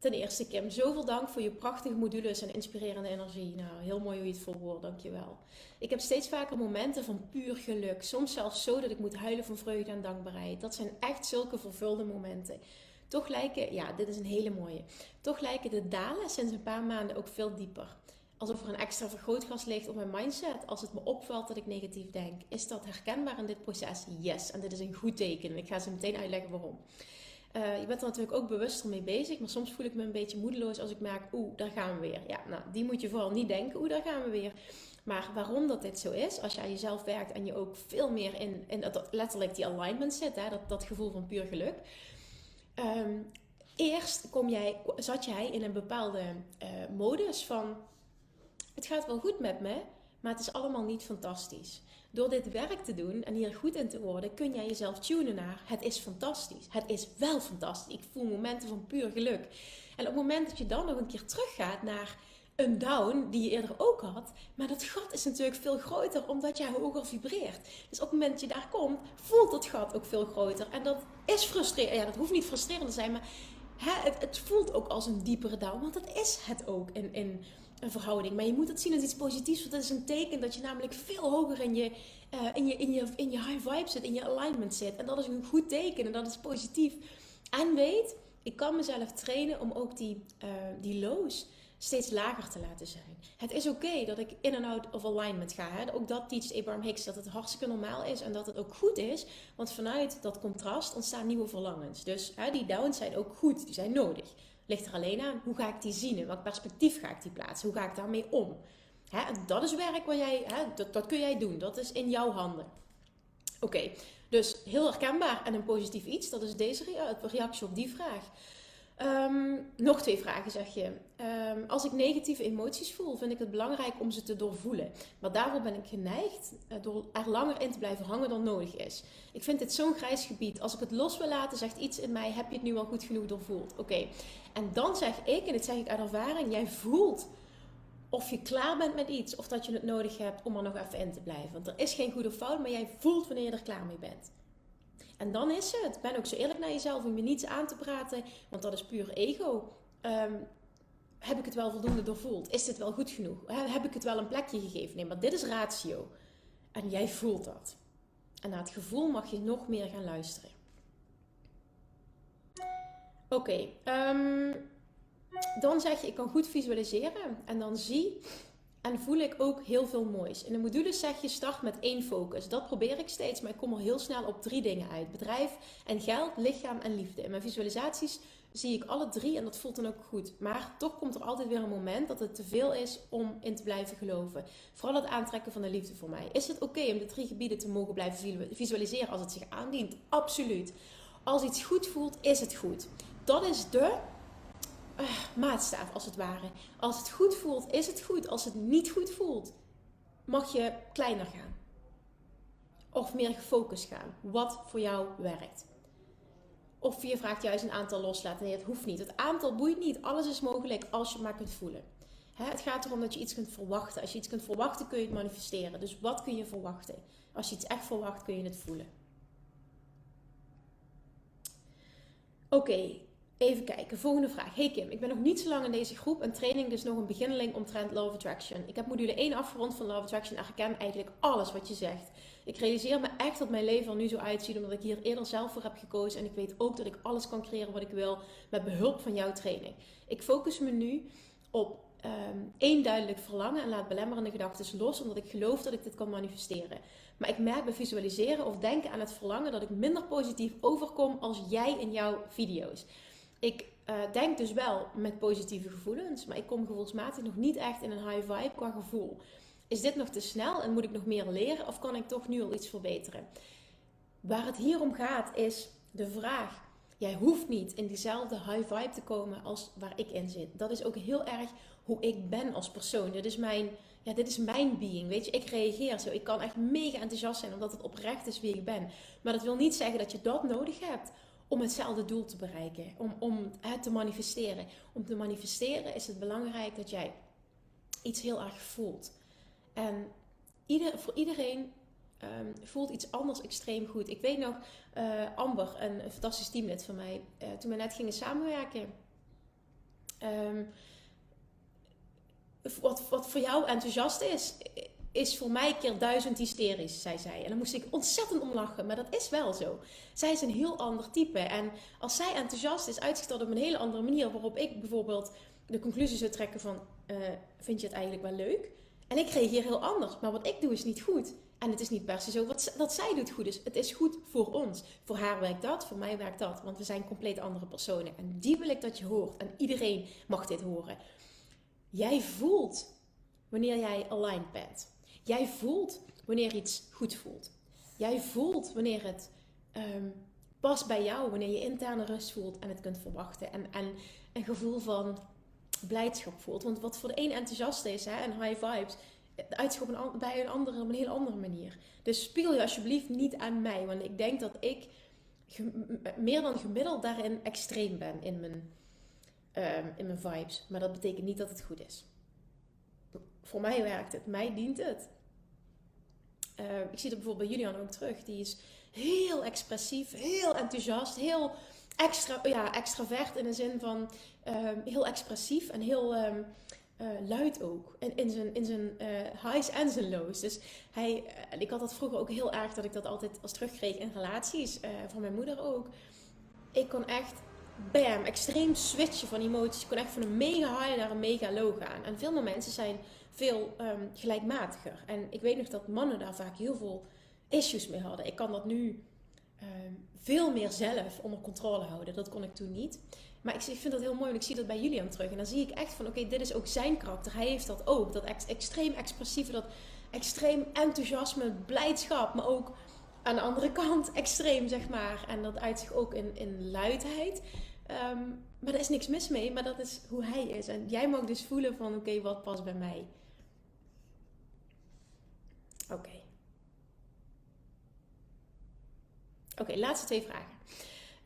A: Ten eerste, Kim, zoveel dank voor je prachtige modules en inspirerende energie. Nou, heel mooi hoe je het volwoordt, dankjewel. Ik heb steeds vaker momenten van puur geluk. Soms zelfs zo dat ik moet huilen van vreugde en dankbaarheid. Dat zijn echt zulke vervulde momenten. Toch lijken, ja, dit is een hele mooie. Toch lijken de dalen sinds een paar maanden ook veel dieper. Alsof er een extra vergrootglas ligt op mijn mindset als het me opvalt dat ik negatief denk. Is dat herkenbaar in dit proces? Yes. En dit is een goed teken. Ik ga ze meteen uitleggen waarom. Uh, je bent er natuurlijk ook bewuster mee bezig, maar soms voel ik me een beetje moedeloos als ik merk, oeh, daar gaan we weer. Ja, nou, die moet je vooral niet denken, oeh, daar gaan we weer. Maar waarom dat dit zo is, als je aan jezelf werkt en je ook veel meer in, in letterlijk die alignment zit, hè, dat, dat gevoel van puur geluk. Um, eerst kom jij, zat jij in een bepaalde uh, modus van, het gaat wel goed met me, maar het is allemaal niet fantastisch. Door dit werk te doen en hier goed in te worden, kun jij jezelf tunen naar het is fantastisch. Het is wel fantastisch. Ik voel momenten van puur geluk. En op het moment dat je dan nog een keer teruggaat naar een down die je eerder ook had, maar dat gat is natuurlijk veel groter omdat jij hoger vibreert. Dus op het moment dat je daar komt, voelt dat gat ook veel groter. En dat is frustrerend. Ja, dat hoeft niet frustrerend te zijn, maar hè, het, het, voelt ook als een diepere down, want dat is het ook een verhouding. Maar je moet het zien als iets positiefs, want dat is een teken dat je namelijk veel hoger in je, uh, in je, in je, in je high vibe zit, in je alignment zit. En dat is een goed teken en dat is positief. En weet, ik kan mezelf trainen om ook die, uh, die lows steeds lager te laten zijn. Het is oké dat ik in en out of alignment ga. Hè? Ook dat teacht Abraham Hicks, dat het hartstikke normaal is en dat het ook goed is. Want vanuit dat contrast ontstaan nieuwe verlangens. Dus die downs zijn ook goed, die zijn nodig. Ligt er alleen aan, hoe ga ik die zien? In welk perspectief ga ik die plaatsen? Hoe ga ik daarmee om? Hè, dat is werk wat jij, hè, dat, dat kun jij doen. Dat is in jouw handen. Oké, dus heel herkenbaar en een positief iets. Dat is deze reactie op die vraag. Um, nog twee vragen, zeg je. Um, als ik negatieve emoties voel, vind ik het belangrijk om ze te doorvoelen. Maar daarvoor ben ik geneigd uh, door er langer in te blijven hangen dan nodig is. Ik vind dit zo'n grijs gebied. Als ik het los wil laten, zegt iets in mij: heb je het nu al goed genoeg doorvoeld? Oké. En dan zeg ik, en dit zeg ik uit ervaring: jij voelt of je klaar bent met iets of dat je het nodig hebt om er nog even in te blijven. Want er is geen goede fout, maar jij voelt wanneer je er klaar mee bent. En dan is het. Ben ook zo eerlijk naar jezelf om je niets aan te praten, want dat is puur ego. Um, heb ik het wel voldoende doorvoeld? Is dit wel goed genoeg? Heb ik het wel een plekje gegeven? Nee, maar dit is ratio. En jij voelt dat. En naar het gevoel mag je nog meer gaan luisteren. Oké, ehm, dan zeg je, ik kan goed visualiseren. En dan zie en voel ik ook heel veel moois. In de modules zeg je start met één focus. Dat probeer ik steeds, maar ik kom al heel snel op drie dingen uit. Bedrijf en geld, lichaam en liefde. In mijn visualisaties zie ik alle drie en dat voelt dan ook goed. Maar toch komt er altijd weer een moment dat het te veel is om in te blijven geloven. Vooral het aantrekken van de liefde voor mij. Is het oké om de drie gebieden te mogen blijven visualiseren als het zich aandient? Absoluut. Als iets goed voelt, is het goed. Dat is de maatstaaf als het ware. Als het goed voelt, is het goed. Als het niet goed voelt, mag je kleiner gaan. Of meer gefocust gaan. Wat voor jou werkt. Of je vraagt juist een aantal loslaten. Nee, het hoeft niet. Het aantal boeit niet. Alles is mogelijk als je het maar kunt voelen. het gaat erom dat je iets kunt verwachten. Als je iets kunt verwachten, kun je het manifesteren. Dus wat kun je verwachten? Als je iets echt verwacht, kun je het voelen. Oké, Even kijken, volgende vraag. Hey Kim, ik ben nog niet zo lang in deze groep en training dus nog een beginneling omtrent of Attraction. Ik heb module 1 afgerond van of Attraction en herken eigenlijk alles wat je zegt. Ik realiseer me echt dat mijn leven er nu zo uitziet omdat ik hier eerder zelf voor heb gekozen en ik weet ook dat ik alles kan creëren wat ik wil met behulp van jouw training. Ik focus me nu op um, één duidelijk verlangen en laat belemmerende gedachten los omdat ik geloof dat ik dit kan manifesteren. Maar ik merk bij visualiseren of denken aan het verlangen dat ik minder positief overkom als jij in jouw video's ik uh, denk dus wel met positieve gevoelens, maar ik kom gevoelsmatig nog niet echt in een high vibe qua gevoel. Is dit nog te snel en moet ik nog meer leren of kan ik toch nu al iets verbeteren? Waar het hier om gaat is de vraag. Jij hoeft niet in diezelfde high vibe te komen als waar ik in zit. Dat is ook heel erg hoe ik ben als persoon. Dit is mijn, ja, dit is mijn being. Weet je, ik reageer zo. Ik kan echt mega enthousiast zijn omdat het oprecht is wie ik ben. Maar dat wil niet zeggen dat je dat nodig hebt om hetzelfde doel te bereiken, om, om het te manifesteren. Om te manifesteren is het belangrijk dat jij iets heel erg voelt. En ieder, voor iedereen um, voelt iets anders extreem goed. Ik weet nog, uh, Amber, een, fantastisch teamlid van mij, uh, toen we net gingen samenwerken. Um, wat, wat voor jou enthousiast is, is voor mij keer duizend hysterisch, zei zij. En dan moest ik ontzettend om lachen, maar dat is wel zo. Zij is een heel ander type. En als zij enthousiast is, dat op een hele andere manier. Waarop ik bijvoorbeeld de conclusie zou trekken van, uh, vind je het eigenlijk wel leuk? En ik reageer heel anders. Maar wat ik doe is niet goed. En het is niet per se zo wat, dat zij doet goed is. Het is goed voor ons. Voor haar werkt dat, voor mij werkt dat. Want we zijn compleet andere personen. En die wil ik dat je hoort. En iedereen mag dit horen. Jij voelt wanneer jij aligned bent. Jij voelt wanneer iets goed voelt. Jij voelt wanneer het um, past bij jou, wanneer je interne rust voelt en het kunt verwachten. En, en een gevoel van blijdschap voelt. Want wat voor de een enthousiast is hè, en high vibes, uitzicht bij een andere op een heel andere manier. Dus spiegel je alsjeblieft niet aan mij, want ik denk dat ik meer dan gemiddeld daarin extreem ben in mijn, um, in mijn vibes. Maar dat betekent niet dat het goed is. Voor mij werkt het, mij dient het. Uh, ik zie het bijvoorbeeld bij Julian ook terug. Die is heel expressief, heel enthousiast, heel extra, ja, extravert in de zin van um, heel expressief en heel um, uh, luid ook. En in zijn, in zijn uh, highs en zijn lows. Dus hij, uh, ik had dat vroeger ook heel erg dat ik dat altijd als terugkreeg in relaties. van mijn moeder ook. Ik kon echt, bam, extreem switchen van emoties. Ik kon echt van een mega high naar een mega low gaan. En veel meer mensen zijn veel um, gelijkmatiger. En ik weet nog dat mannen daar vaak heel veel issues mee hadden. Ik kan dat nu um, veel meer zelf onder controle houden. Dat kon ik toen niet. Maar ik, vind dat heel mooi, want ik zie dat bij Julian terug. En dan zie ik echt van, oké, dit is ook zijn karakter. Hij heeft dat ook. Dat ex extreem expressieve, dat extreem enthousiasme, blijdschap. Maar ook aan de andere kant extreem, zeg maar. En dat uit zich ook in, in luidheid. Um, maar er is niks mis mee, maar dat is hoe hij is. En jij mag dus voelen van, oké, wat past bij mij? Oké. Oké, laatste twee vragen.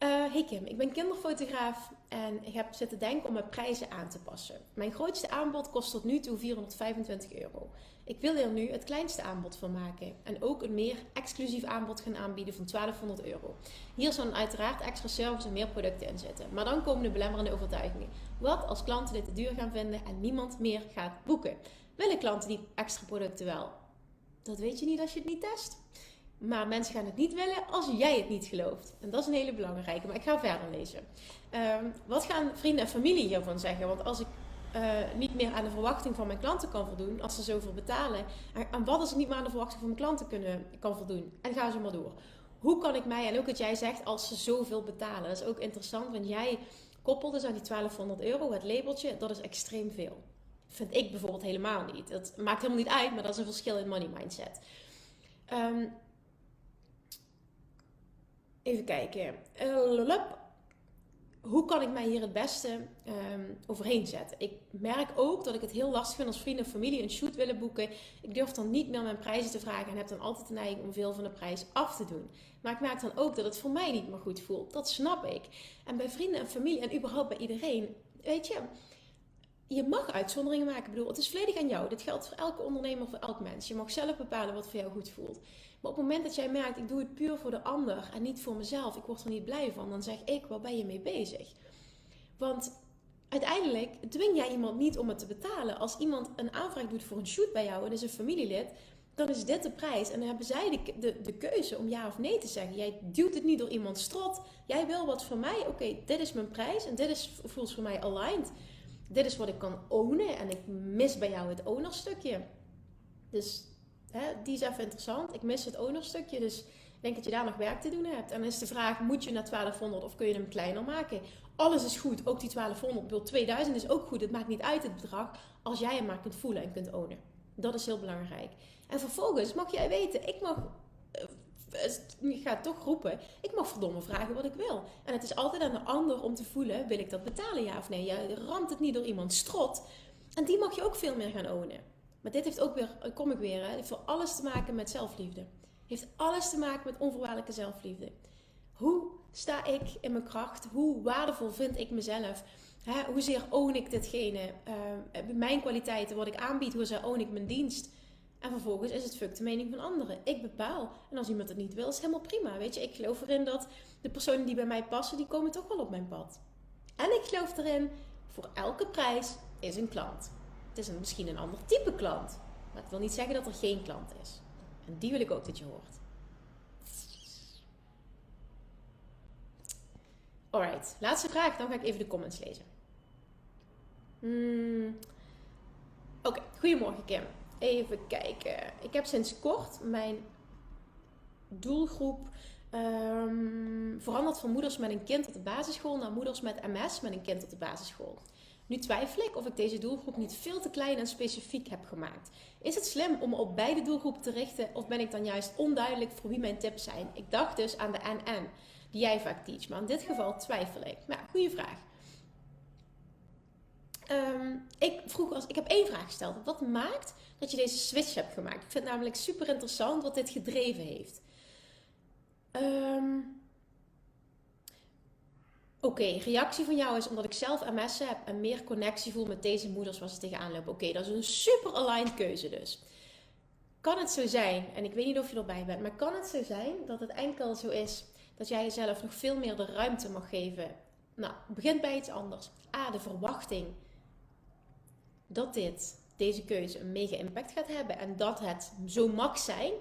A: Uh, hey Kim, ik ben kinderfotograaf en ik heb zitten denken om mijn prijzen aan te passen. Mijn grootste aanbod kost tot nu toe 425 euro. Ik wil er nu het kleinste aanbod van maken en ook een meer exclusief aanbod gaan aanbieden van 1200 euro. Hier zullen uiteraard extra service en meer producten in zitten. Maar dan komen de belemmerende overtuigingen. Wat als klanten dit te duur gaan vinden en niemand meer gaat boeken? Willen klanten die extra producten wel? Dat weet je niet als je het niet test. Maar mensen gaan het niet willen als jij het niet gelooft. En dat is een hele belangrijke. Maar ik ga verder lezen. Um, wat gaan vrienden en familie hiervan zeggen? Want als ik uh, niet meer aan de verwachting van mijn klanten kan voldoen, als ze zoveel betalen. En, wat als ik niet meer aan de verwachting van mijn klanten kunnen, kan voldoen? En ga zo maar door. Hoe kan ik mij, en ook wat jij zegt, als ze zoveel betalen. Dat is ook interessant, want jij koppelt dus aan die 1200 euro, het labeltje, dat is extreem veel. Vind ik bijvoorbeeld helemaal niet. Dat maakt helemaal niet uit, maar dat is een verschil in money mindset. Um, Even kijken. Hoe kan ik mij hier het beste um, overheen zetten? Ik merk ook dat ik het heel lastig vind als vrienden of familie een shoot willen boeken. Ik durf dan niet meer mijn prijzen te vragen en heb dan altijd de neiging om veel van de prijs af te doen. Maar ik merk dan ook dat het voor mij niet meer goed voelt. Dat snap ik. En bij vrienden en familie en überhaupt bij iedereen, weet je, je mag uitzonderingen maken. Ik bedoel, het is volledig aan jou. Dit geldt voor elke ondernemer, voor elk mens. Je mag zelf bepalen wat voor jou goed voelt. Maar op het moment dat jij merkt, ik doe het puur voor de ander en niet voor mezelf, ik word er niet blij van, dan zeg ik, waar ben je mee bezig? Want uiteindelijk dwing jij iemand niet om het te betalen. Als iemand een aanvraag doet voor een shoot bij jou en is een familielid, dan is dit de prijs. En dan hebben zij de, de, keuze om ja of nee te zeggen. Jij duwt het niet door iemands strot. Jij wil wat voor mij. Oké, dit is mijn prijs en dit is, voelt voor mij aligned. Dit is wat ik kan ownen en ik mis bij jou het ownerstukje. Dus hè, die is even interessant. Ik mis het ownerstukje, dus ik denk dat je daar nog werk te doen hebt. En dan is de vraag, moet je naar 1200 of kun je hem kleiner maken? Alles is goed, ook die 1200. Bedoel, 2000 is ook goed, het maakt niet uit het bedrag, als jij hem maar kunt voelen en kunt ownen. Dat is heel belangrijk. En vervolgens mag jij weten, ik mag ik ga toch roepen, ik mag verdomme vragen wat ik wil. En het is altijd aan de ander om te voelen, wil ik dat betalen ja of nee? Je ramt het niet door iemand strot. En die mag je ook veel meer gaan ownen. Maar dit heeft ook weer, kom ik weer, hè, heeft voor alles te maken met zelfliefde. Heeft alles te maken met onvoorwaardelijke zelfliefde. Hoe sta ik in mijn kracht? Hoe waardevol vind ik mezelf? Hè, hoezeer own ik ditgene? Uh, mijn kwaliteiten, wat ik aanbied, hoezeer own ik mijn dienst? En vervolgens is het fuck de mening van anderen. Ik bepaal. En als iemand het niet wil, is het helemaal prima. Weet je, ik geloof erin dat de personen die bij mij passen, die komen toch wel op mijn pad. En ik geloof erin, voor elke prijs is een klant. Het is een, misschien een ander type klant. Maar het wil niet zeggen dat er geen klant is. En die wil ik ook dat je hoort. Alright, laatste vraag. Dan ga ik even de comments lezen. Hmm. Oké, goedemorgen Kim. Even kijken. Ik heb sinds kort mijn doelgroep um, veranderd van moeders met een kind op de basisschool naar moeders met MS met een kind op de basisschool. Nu twijfel ik of ik deze doelgroep niet veel te klein en specifiek heb gemaakt. Is het slim om op beide doelgroepen te richten of ben ik dan juist onduidelijk voor wie mijn tips zijn? Ik dacht dus aan de NN, die jij vaak teach, maar in dit geval twijfel ik. Maar ja, goede vraag. Um, ik, vroeg als, ik heb één vraag gesteld. Wat maakt dat je deze switch hebt gemaakt? Ik vind het namelijk super interessant wat dit gedreven heeft. Um, Oké, reactie van jou is omdat ik zelf MS heb en meer connectie voel met deze moeders waar ze tegenaan lopen. Oké, dat is een super aligned keuze dus. Kan het zo zijn, en ik weet niet of je erbij bent, maar kan het zo zijn dat het enkel zo is dat jij jezelf nog veel meer de ruimte mag geven? Nou, begint bij iets anders. A, de verwachting dat dit, deze keuze een mega impact gaat hebben en dat het zo mag zijn,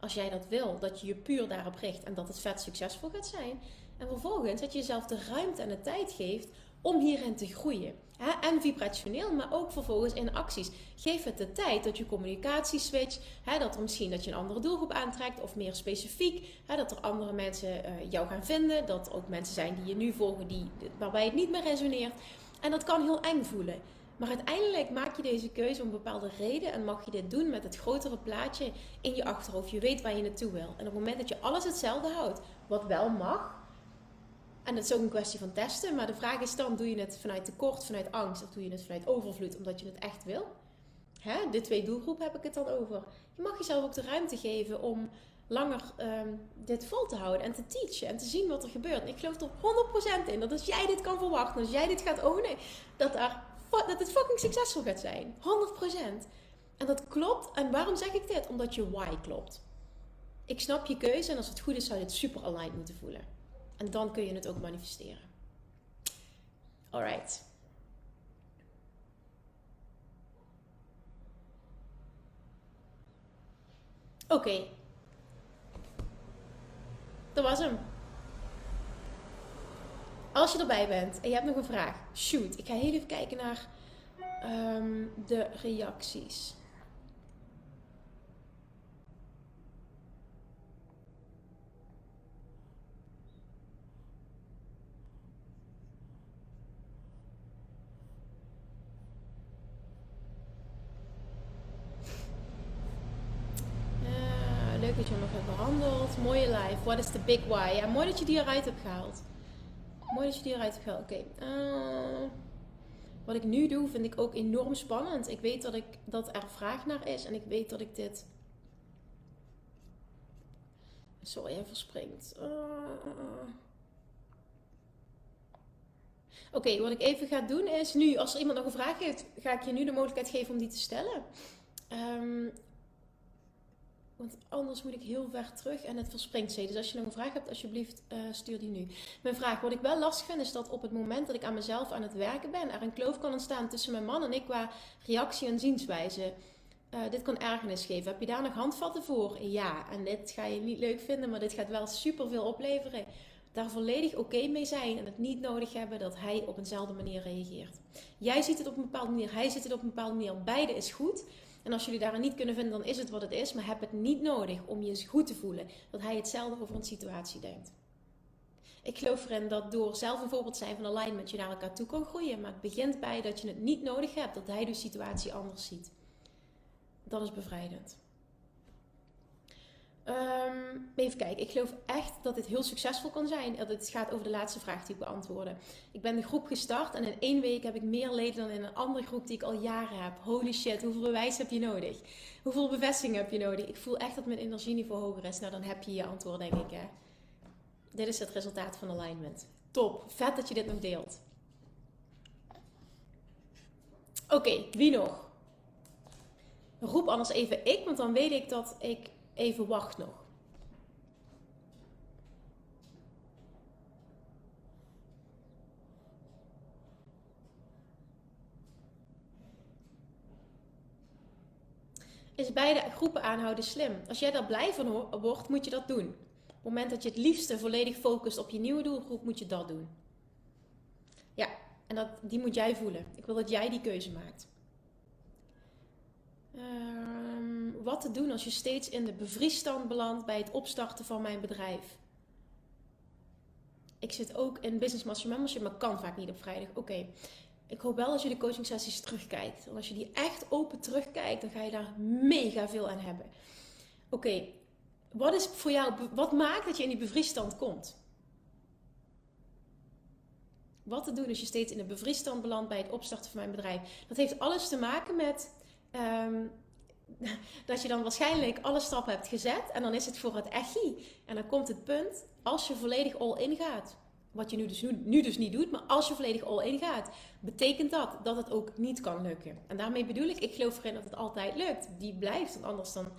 A: als jij dat wil, dat je je puur daarop richt en dat het vet succesvol gaat zijn. En vervolgens dat je jezelf de ruimte en de tijd geeft om hierin te groeien. En vibrationeel, maar ook vervolgens in acties. Geef het de tijd dat je communicatie switcht. Dat er misschien dat je een andere doelgroep aantrekt of meer specifiek. Dat er andere mensen eh, jou gaan vinden. Dat er ook mensen zijn die je nu volgen die, waarbij het niet meer resoneert. En dat kan heel eng voelen. Maar uiteindelijk maak je deze keuze om bepaalde reden en mag je dit doen met het grotere plaatje in je achterhoofd. Je weet waar je naartoe wil. En op het moment dat je alles hetzelfde houdt, wat wel mag, en dat is ook een kwestie van testen, maar de vraag is dan: doe je het vanuit tekort, vanuit angst, of doe je het vanuit overvloed omdat je het echt wil? Hè? De twee doelgroepen heb ik het dan over. Je mag jezelf ook de ruimte geven om langer um, dit vol te houden en te teachen en te zien wat er gebeurt. Ik geloof er 100% in dat als jij dit kan verwachten, als jij dit gaat ownen, dat, er, dat het fucking succesvol gaat zijn. 100%. En dat klopt. En waarom zeg ik dit? Omdat je why klopt. Ik snap je keuze en als het goed is, zou je het super aligned moeten voelen. En dan kun je het ook manifesteren. Alright. Oké. Dat was hem. Als je erbij bent en je hebt nog een vraag, shoot. Ik ga heel even kijken naar um, de reacties. leuk dat je nog hebt behandeld. Mooie live. What is the big why? Ja, mooi dat je die eruit hebt gehaald. Mooi dat je die eruit hebt gehaald. Oké. Eh, wat ik nu doe, vind ik ook enorm spannend. Ik weet dat, ik, dat er vraag naar is. En ik weet dat ik dit... Sorry, hij verspringt. Uh, Oké, wat ik even ga doen is nu, als er iemand nog een vraag heeft, ga ik je nu de mogelijkheid geven om die te stellen. Um, want anders moet ik heel ver terug en het verspringt ze. Dus als je nog een vraag hebt, alsjeblieft uh, stuur die nu. Mijn vraag, wat ik wel lastig vind, is dat op het moment dat ik aan mezelf aan het werken ben, er een kloof kan ontstaan tussen mijn man en ik qua reactie en zienswijze. Uh, dit kan ergernis geven. Heb je daar nog handvatten voor? Ja, en dit ga je niet leuk vinden, maar dit gaat wel super veel opleveren. Daar volledig oké mee zijn en het niet nodig hebben dat hij op eenzelfde manier reageert. Jij ziet het op een bepaalde manier, hij ziet het op een bepaalde manier. Beide is goed. En als jullie daarin niet kunnen vinden, dan is het wat het is. Maar heb het niet nodig om je goed te voelen dat hij hetzelfde over een situatie denkt. Ik geloof erin dat door zelf een voorbeeld zijn van alignment je naar elkaar toe kan groeien. Maar het begint bij dat je het niet nodig hebt dat hij de situatie anders ziet. Dat is bevrijdend. Um, even kijken. Ik geloof echt dat dit heel succesvol kan zijn. Dat het gaat over de laatste vraag die ik beantwoorden. Ik ben de groep gestart en in één week heb ik meer leden dan in een andere groep die ik al jaren heb. Holy shit, hoeveel bewijs heb je nodig? Hoeveel bevestiging heb je nodig? Ik voel echt dat mijn energieniveau hoger is. Nou, dan heb je je antwoord, denk ik. Hè? Dit is het resultaat van alignment. Top. Vet dat je dit nog deelt. Oké, wie nog? roep anders even ik, want dan weet ik dat ik even wacht nog. Is beide groepen aanhouden slim? Als jij daar blij van wordt, moet je dat doen. Op het moment dat je het liefste volledig focust op je nieuwe doelgroep, moet je dat doen. Ja, en dat, die moet jij voelen. Ik wil dat jij die keuze maakt. Ehm, wat te doen als je steeds in de bevriesstand belandt bij het opstarten van mijn bedrijf? Ik zit ook in Business Master Membership, maar kan vaak niet op vrijdag. Oké, ik hoop wel als je de coaching sessies terugkijkt. Want als je die echt open terugkijkt, dan ga je daar mega veel aan hebben. Oké, wat is voor jou, wat maakt dat je in die bevriesstand komt? Wat te doen als je steeds in de bevriesstand belandt bij het opstarten van mijn bedrijf? Dat heeft alles te maken met ehm, dat je dan waarschijnlijk alle stappen hebt gezet en dan is het voor het echi. En dan komt het punt als je volledig all in gaat. Wat je nu dus, nu dus niet doet, maar als je volledig all in gaat, betekent dat dat het ook niet kan lukken. En daarmee bedoel ik, ik geloof erin dat het altijd lukt. Die blijft, want anders dan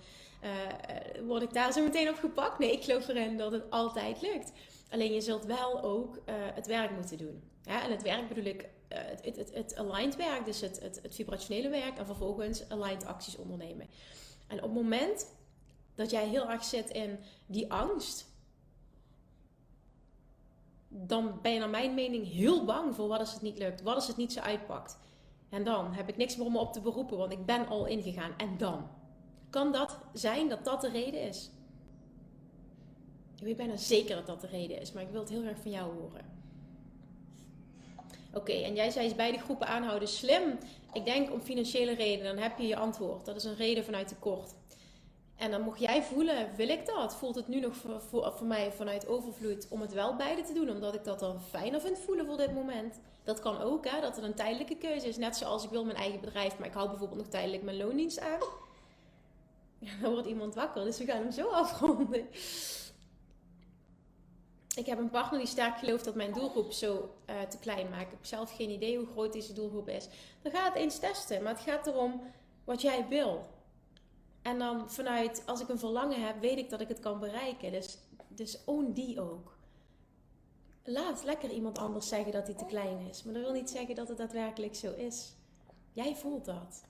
A: uh, word ik daar zo meteen op gepakt. Nee, ik geloof erin dat het altijd lukt. Alleen je zult wel ook uh, het werk moeten doen. En het werk bedoel ik het, het, het, aligned werk, dus het, het, het vibrationele werk en vervolgens aligned acties ondernemen. En op het moment dat jij heel erg zit in die angst, dan ben je naar mijn mening heel bang voor wat als het niet lukt, wat als het niet zo uitpakt. En dan heb ik niks meer om me op te beroepen, want ik ben al ingegaan. En dan? Kan dat zijn dat dat de reden is? Ik weet bijna zeker dat dat de reden is, maar ik wil het heel erg van jou horen. Oké, en jij zei is beide groepen aanhouden slim. Ik denk om financiële redenen, dan heb je je antwoord. Dat is een reden vanuit tekort. En dan mocht jij voelen, wil ik dat? Voelt het nu nog voor, voor, mij vanuit overvloed om het wel beide te doen? Omdat ik dat dan fijner vind voelen voor dit moment. Dat kan ook, hè, dat het een tijdelijke keuze is. Net zoals ik wil mijn eigen bedrijf, maar ik hou bijvoorbeeld nog tijdelijk mijn loondienst aan. Ja, dan wordt iemand wakker, dus we gaan hem zo afronden. Ik heb een partner die sterk gelooft dat mijn doelgroep zo uh, te klein maakt. Ik heb zelf geen idee hoe groot deze doelgroep is. Dan ga het eens testen. Maar het gaat erom wat jij wil. En dan vanuit, als ik een verlangen heb, weet ik dat ik het kan bereiken. Dus, dus die ook. Laat lekker iemand anders zeggen dat hij te klein is. Maar dat wil niet zeggen dat het daadwerkelijk zo is. Jij voelt dat.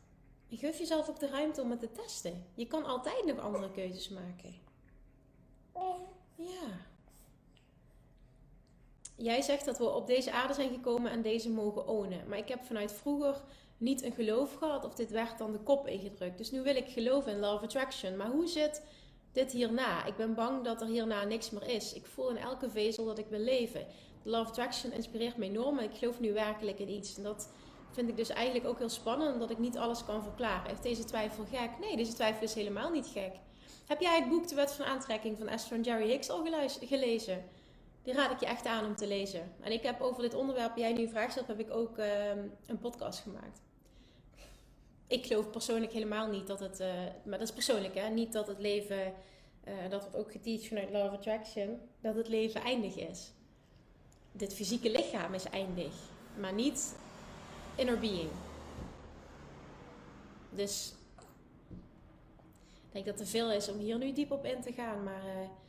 A: Je geef jezelf ook de ruimte om het te testen. Je kan altijd nog andere keuzes maken. Ja. Jij zegt dat we op deze aarde zijn gekomen en deze mogen ownen. Maar ik heb vanuit vroeger niet een geloof gehad of dit werd dan de kop ingedrukt. Dus nu wil ik geloven in Love Attraction. Maar hoe zit dit hierna? Ik ben bang dat er hierna niks meer is. Ik voel in elke vezel dat ik wil leven. Love Attraction inspireert me enorm en ik geloof nu werkelijk in iets. En dat vind ik dus eigenlijk ook heel spannend, omdat ik niet alles kan verklaren. Heeft deze twijfel gek? Nee, deze twijfel is helemaal niet gek. Heb jij het boek De Wet van Aantrekking van Esther en Jerry Hicks al gelezen? Die raad ik je echt aan om te lezen. En ik heb over dit onderwerp, jij nu een vraag stelt, heb ik ook ehm, een podcast gemaakt. Ik geloof persoonlijk helemaal niet dat het, uh, maar dat is persoonlijk hè, niet dat het leven, uh, dat wordt ook geteacht vanuit Law of Attraction, dat het leven eindig is. Dit fysieke lichaam is eindig, maar niet inner being. Dus ik denk dat er veel is om hier nu diep op in te gaan, maar...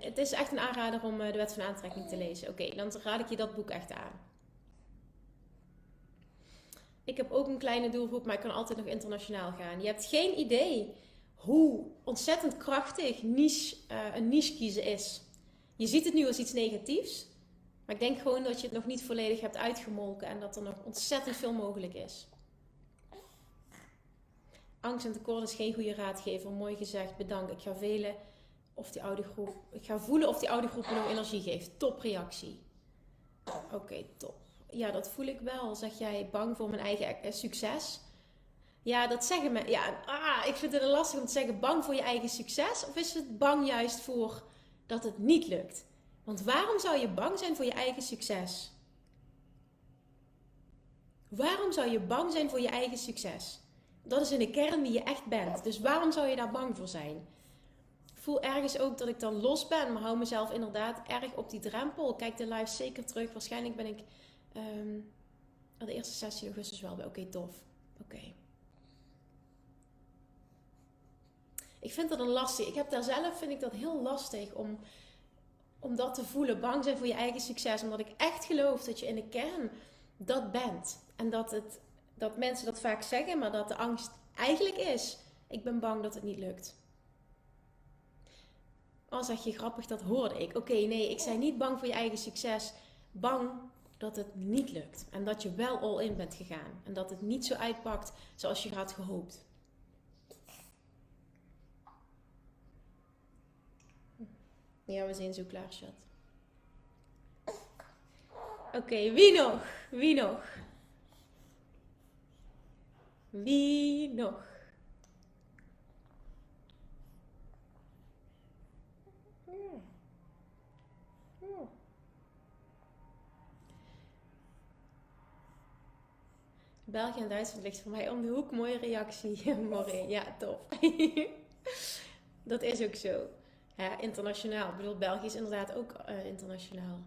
A: Het is echt een aanrader om eh, de wet van aantrekking te lezen. Oké, dan raad ik je dat boek echt aan. Ik heb ook een kleine doelgroep, maar ik kan altijd nog internationaal gaan. Je hebt geen idee hoe ontzettend krachtig niche, uh, een niche kiezen is. Je ziet het nu als iets negatiefs, maar ik denk gewoon dat je het nog niet volledig hebt uitgemolken en dat er nog ontzettend veel mogelijk is. Angst en tekort is geen goede raadgever. Mooi gezegd, bedankt. Ik ga velen of die oude groep. Ik ga voelen of die oude groep me nog energie geeft. Top reactie. Oké, top. Ja, dat voel ik wel. Zeg jij bang voor mijn eigen eh, succes? Ja, dat zeggen me. Ja, ah, ik vind het lastig om te zeggen bang voor je eigen succes. Of is het bang juist voor dat het niet lukt? Want waarom zou je bang zijn voor je eigen succes? Waarom zou je bang zijn voor je eigen succes? Dat is in de kern wie je echt bent. Dus waarom zou je daar bang voor zijn? Voel ergens ook dat ik dan los ben, maar hou mezelf inderdaad erg op die drempel. Kijk de live zeker terug. Waarschijnlijk ben ik um, de eerste sessie augustus wel bij. Oké, tof. Oké. Ik vind dat een lastig. Ik heb daar zelf, vind ik dat heel lastig om, om dat te voelen. Bang zijn voor je eigen succes. Omdat ik echt geloof dat je in de kern dat bent. En dat, het, dat mensen dat vaak zeggen, maar dat de angst eigenlijk is. Ik ben bang dat het niet lukt. Oh, zeg je grappig, dat hoorde ik. Oké, nee, ik zei niet bang voor je eigen succes. Bang dat het niet lukt. En dat je wel all in bent gegaan. En dat het niet zo uitpakt zoals je had gehoopt. Ja, we zijn zo klaar, chat. Oké, wie nog? Wie nog? Wie nog? België en Duitsland ligt voor mij om de hoek. Mooie reactie, Morin. Ja, top. dat is ook zo. Ja, internationaal. Ik bedoel, België is inderdaad ook uh, internationaal.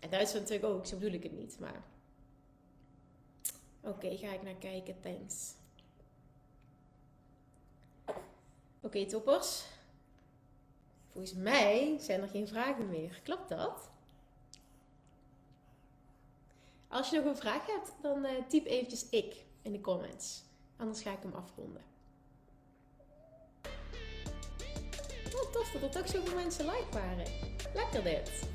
A: En Duitsland natuurlijk ook, zo bedoel ik het niet. Maar oké, ga ik naar kijken. Thanks. Oké, toppers. Volgens mij zijn er geen vragen meer. Klopt dat? Als je nog een vraag hebt, dan uh, typ eventjes ik in de comments. Anders ga ik hem afronden. Oh, tof dat er toch zoveel mensen like waren. Lekker dit.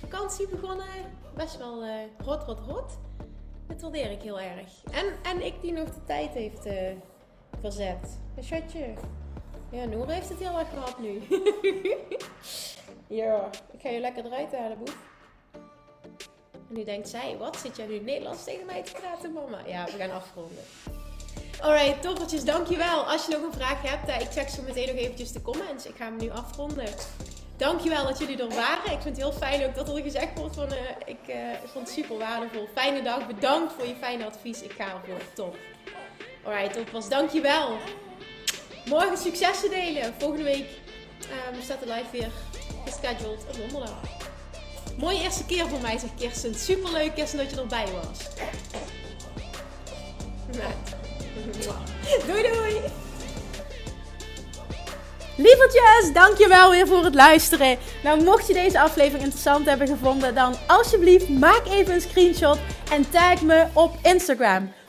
A: Vakantie begonnen. Best wel uh, rot, rot, rot. Dat waardeer ik heel erg. En, en ik die nog de tijd heeft uh, verzet. Een shotje. Ja, Noor heeft het heel erg gehad nu. ja, ik ga je lekker eruit halen, boef. Nu denkt zij, wat zit jij nu Nederlands tegen mij te praten, mama? Ja, we gaan afronden. Alright, toppertjes, dankjewel. Als je nog een vraag hebt, eh, ik check zo meteen nog eventjes de comments. Ik ga hem nu afronden. Dankjewel dat jullie er waren. Ik vind het heel fijn ook dat er gezegd wordt van, uh, ik uh, vond het super waardevol. Fijne dag, bedankt voor je fijne advies. Ik ga ervoor, top. Alright, toppers, dankjewel. Morgen successen delen. Volgende week um, staat de live weer gescheduled op donderdag. Mooie eerste keer voor mij, zegt Kirsten. Superleuk, Kirsten, dat je erbij was. Doei, doei! Lievertjes, dankjewel weer voor het luisteren. Nou, mocht je deze aflevering interessant hebben gevonden, dan alsjeblieft maak even een screenshot en tag me op Instagram.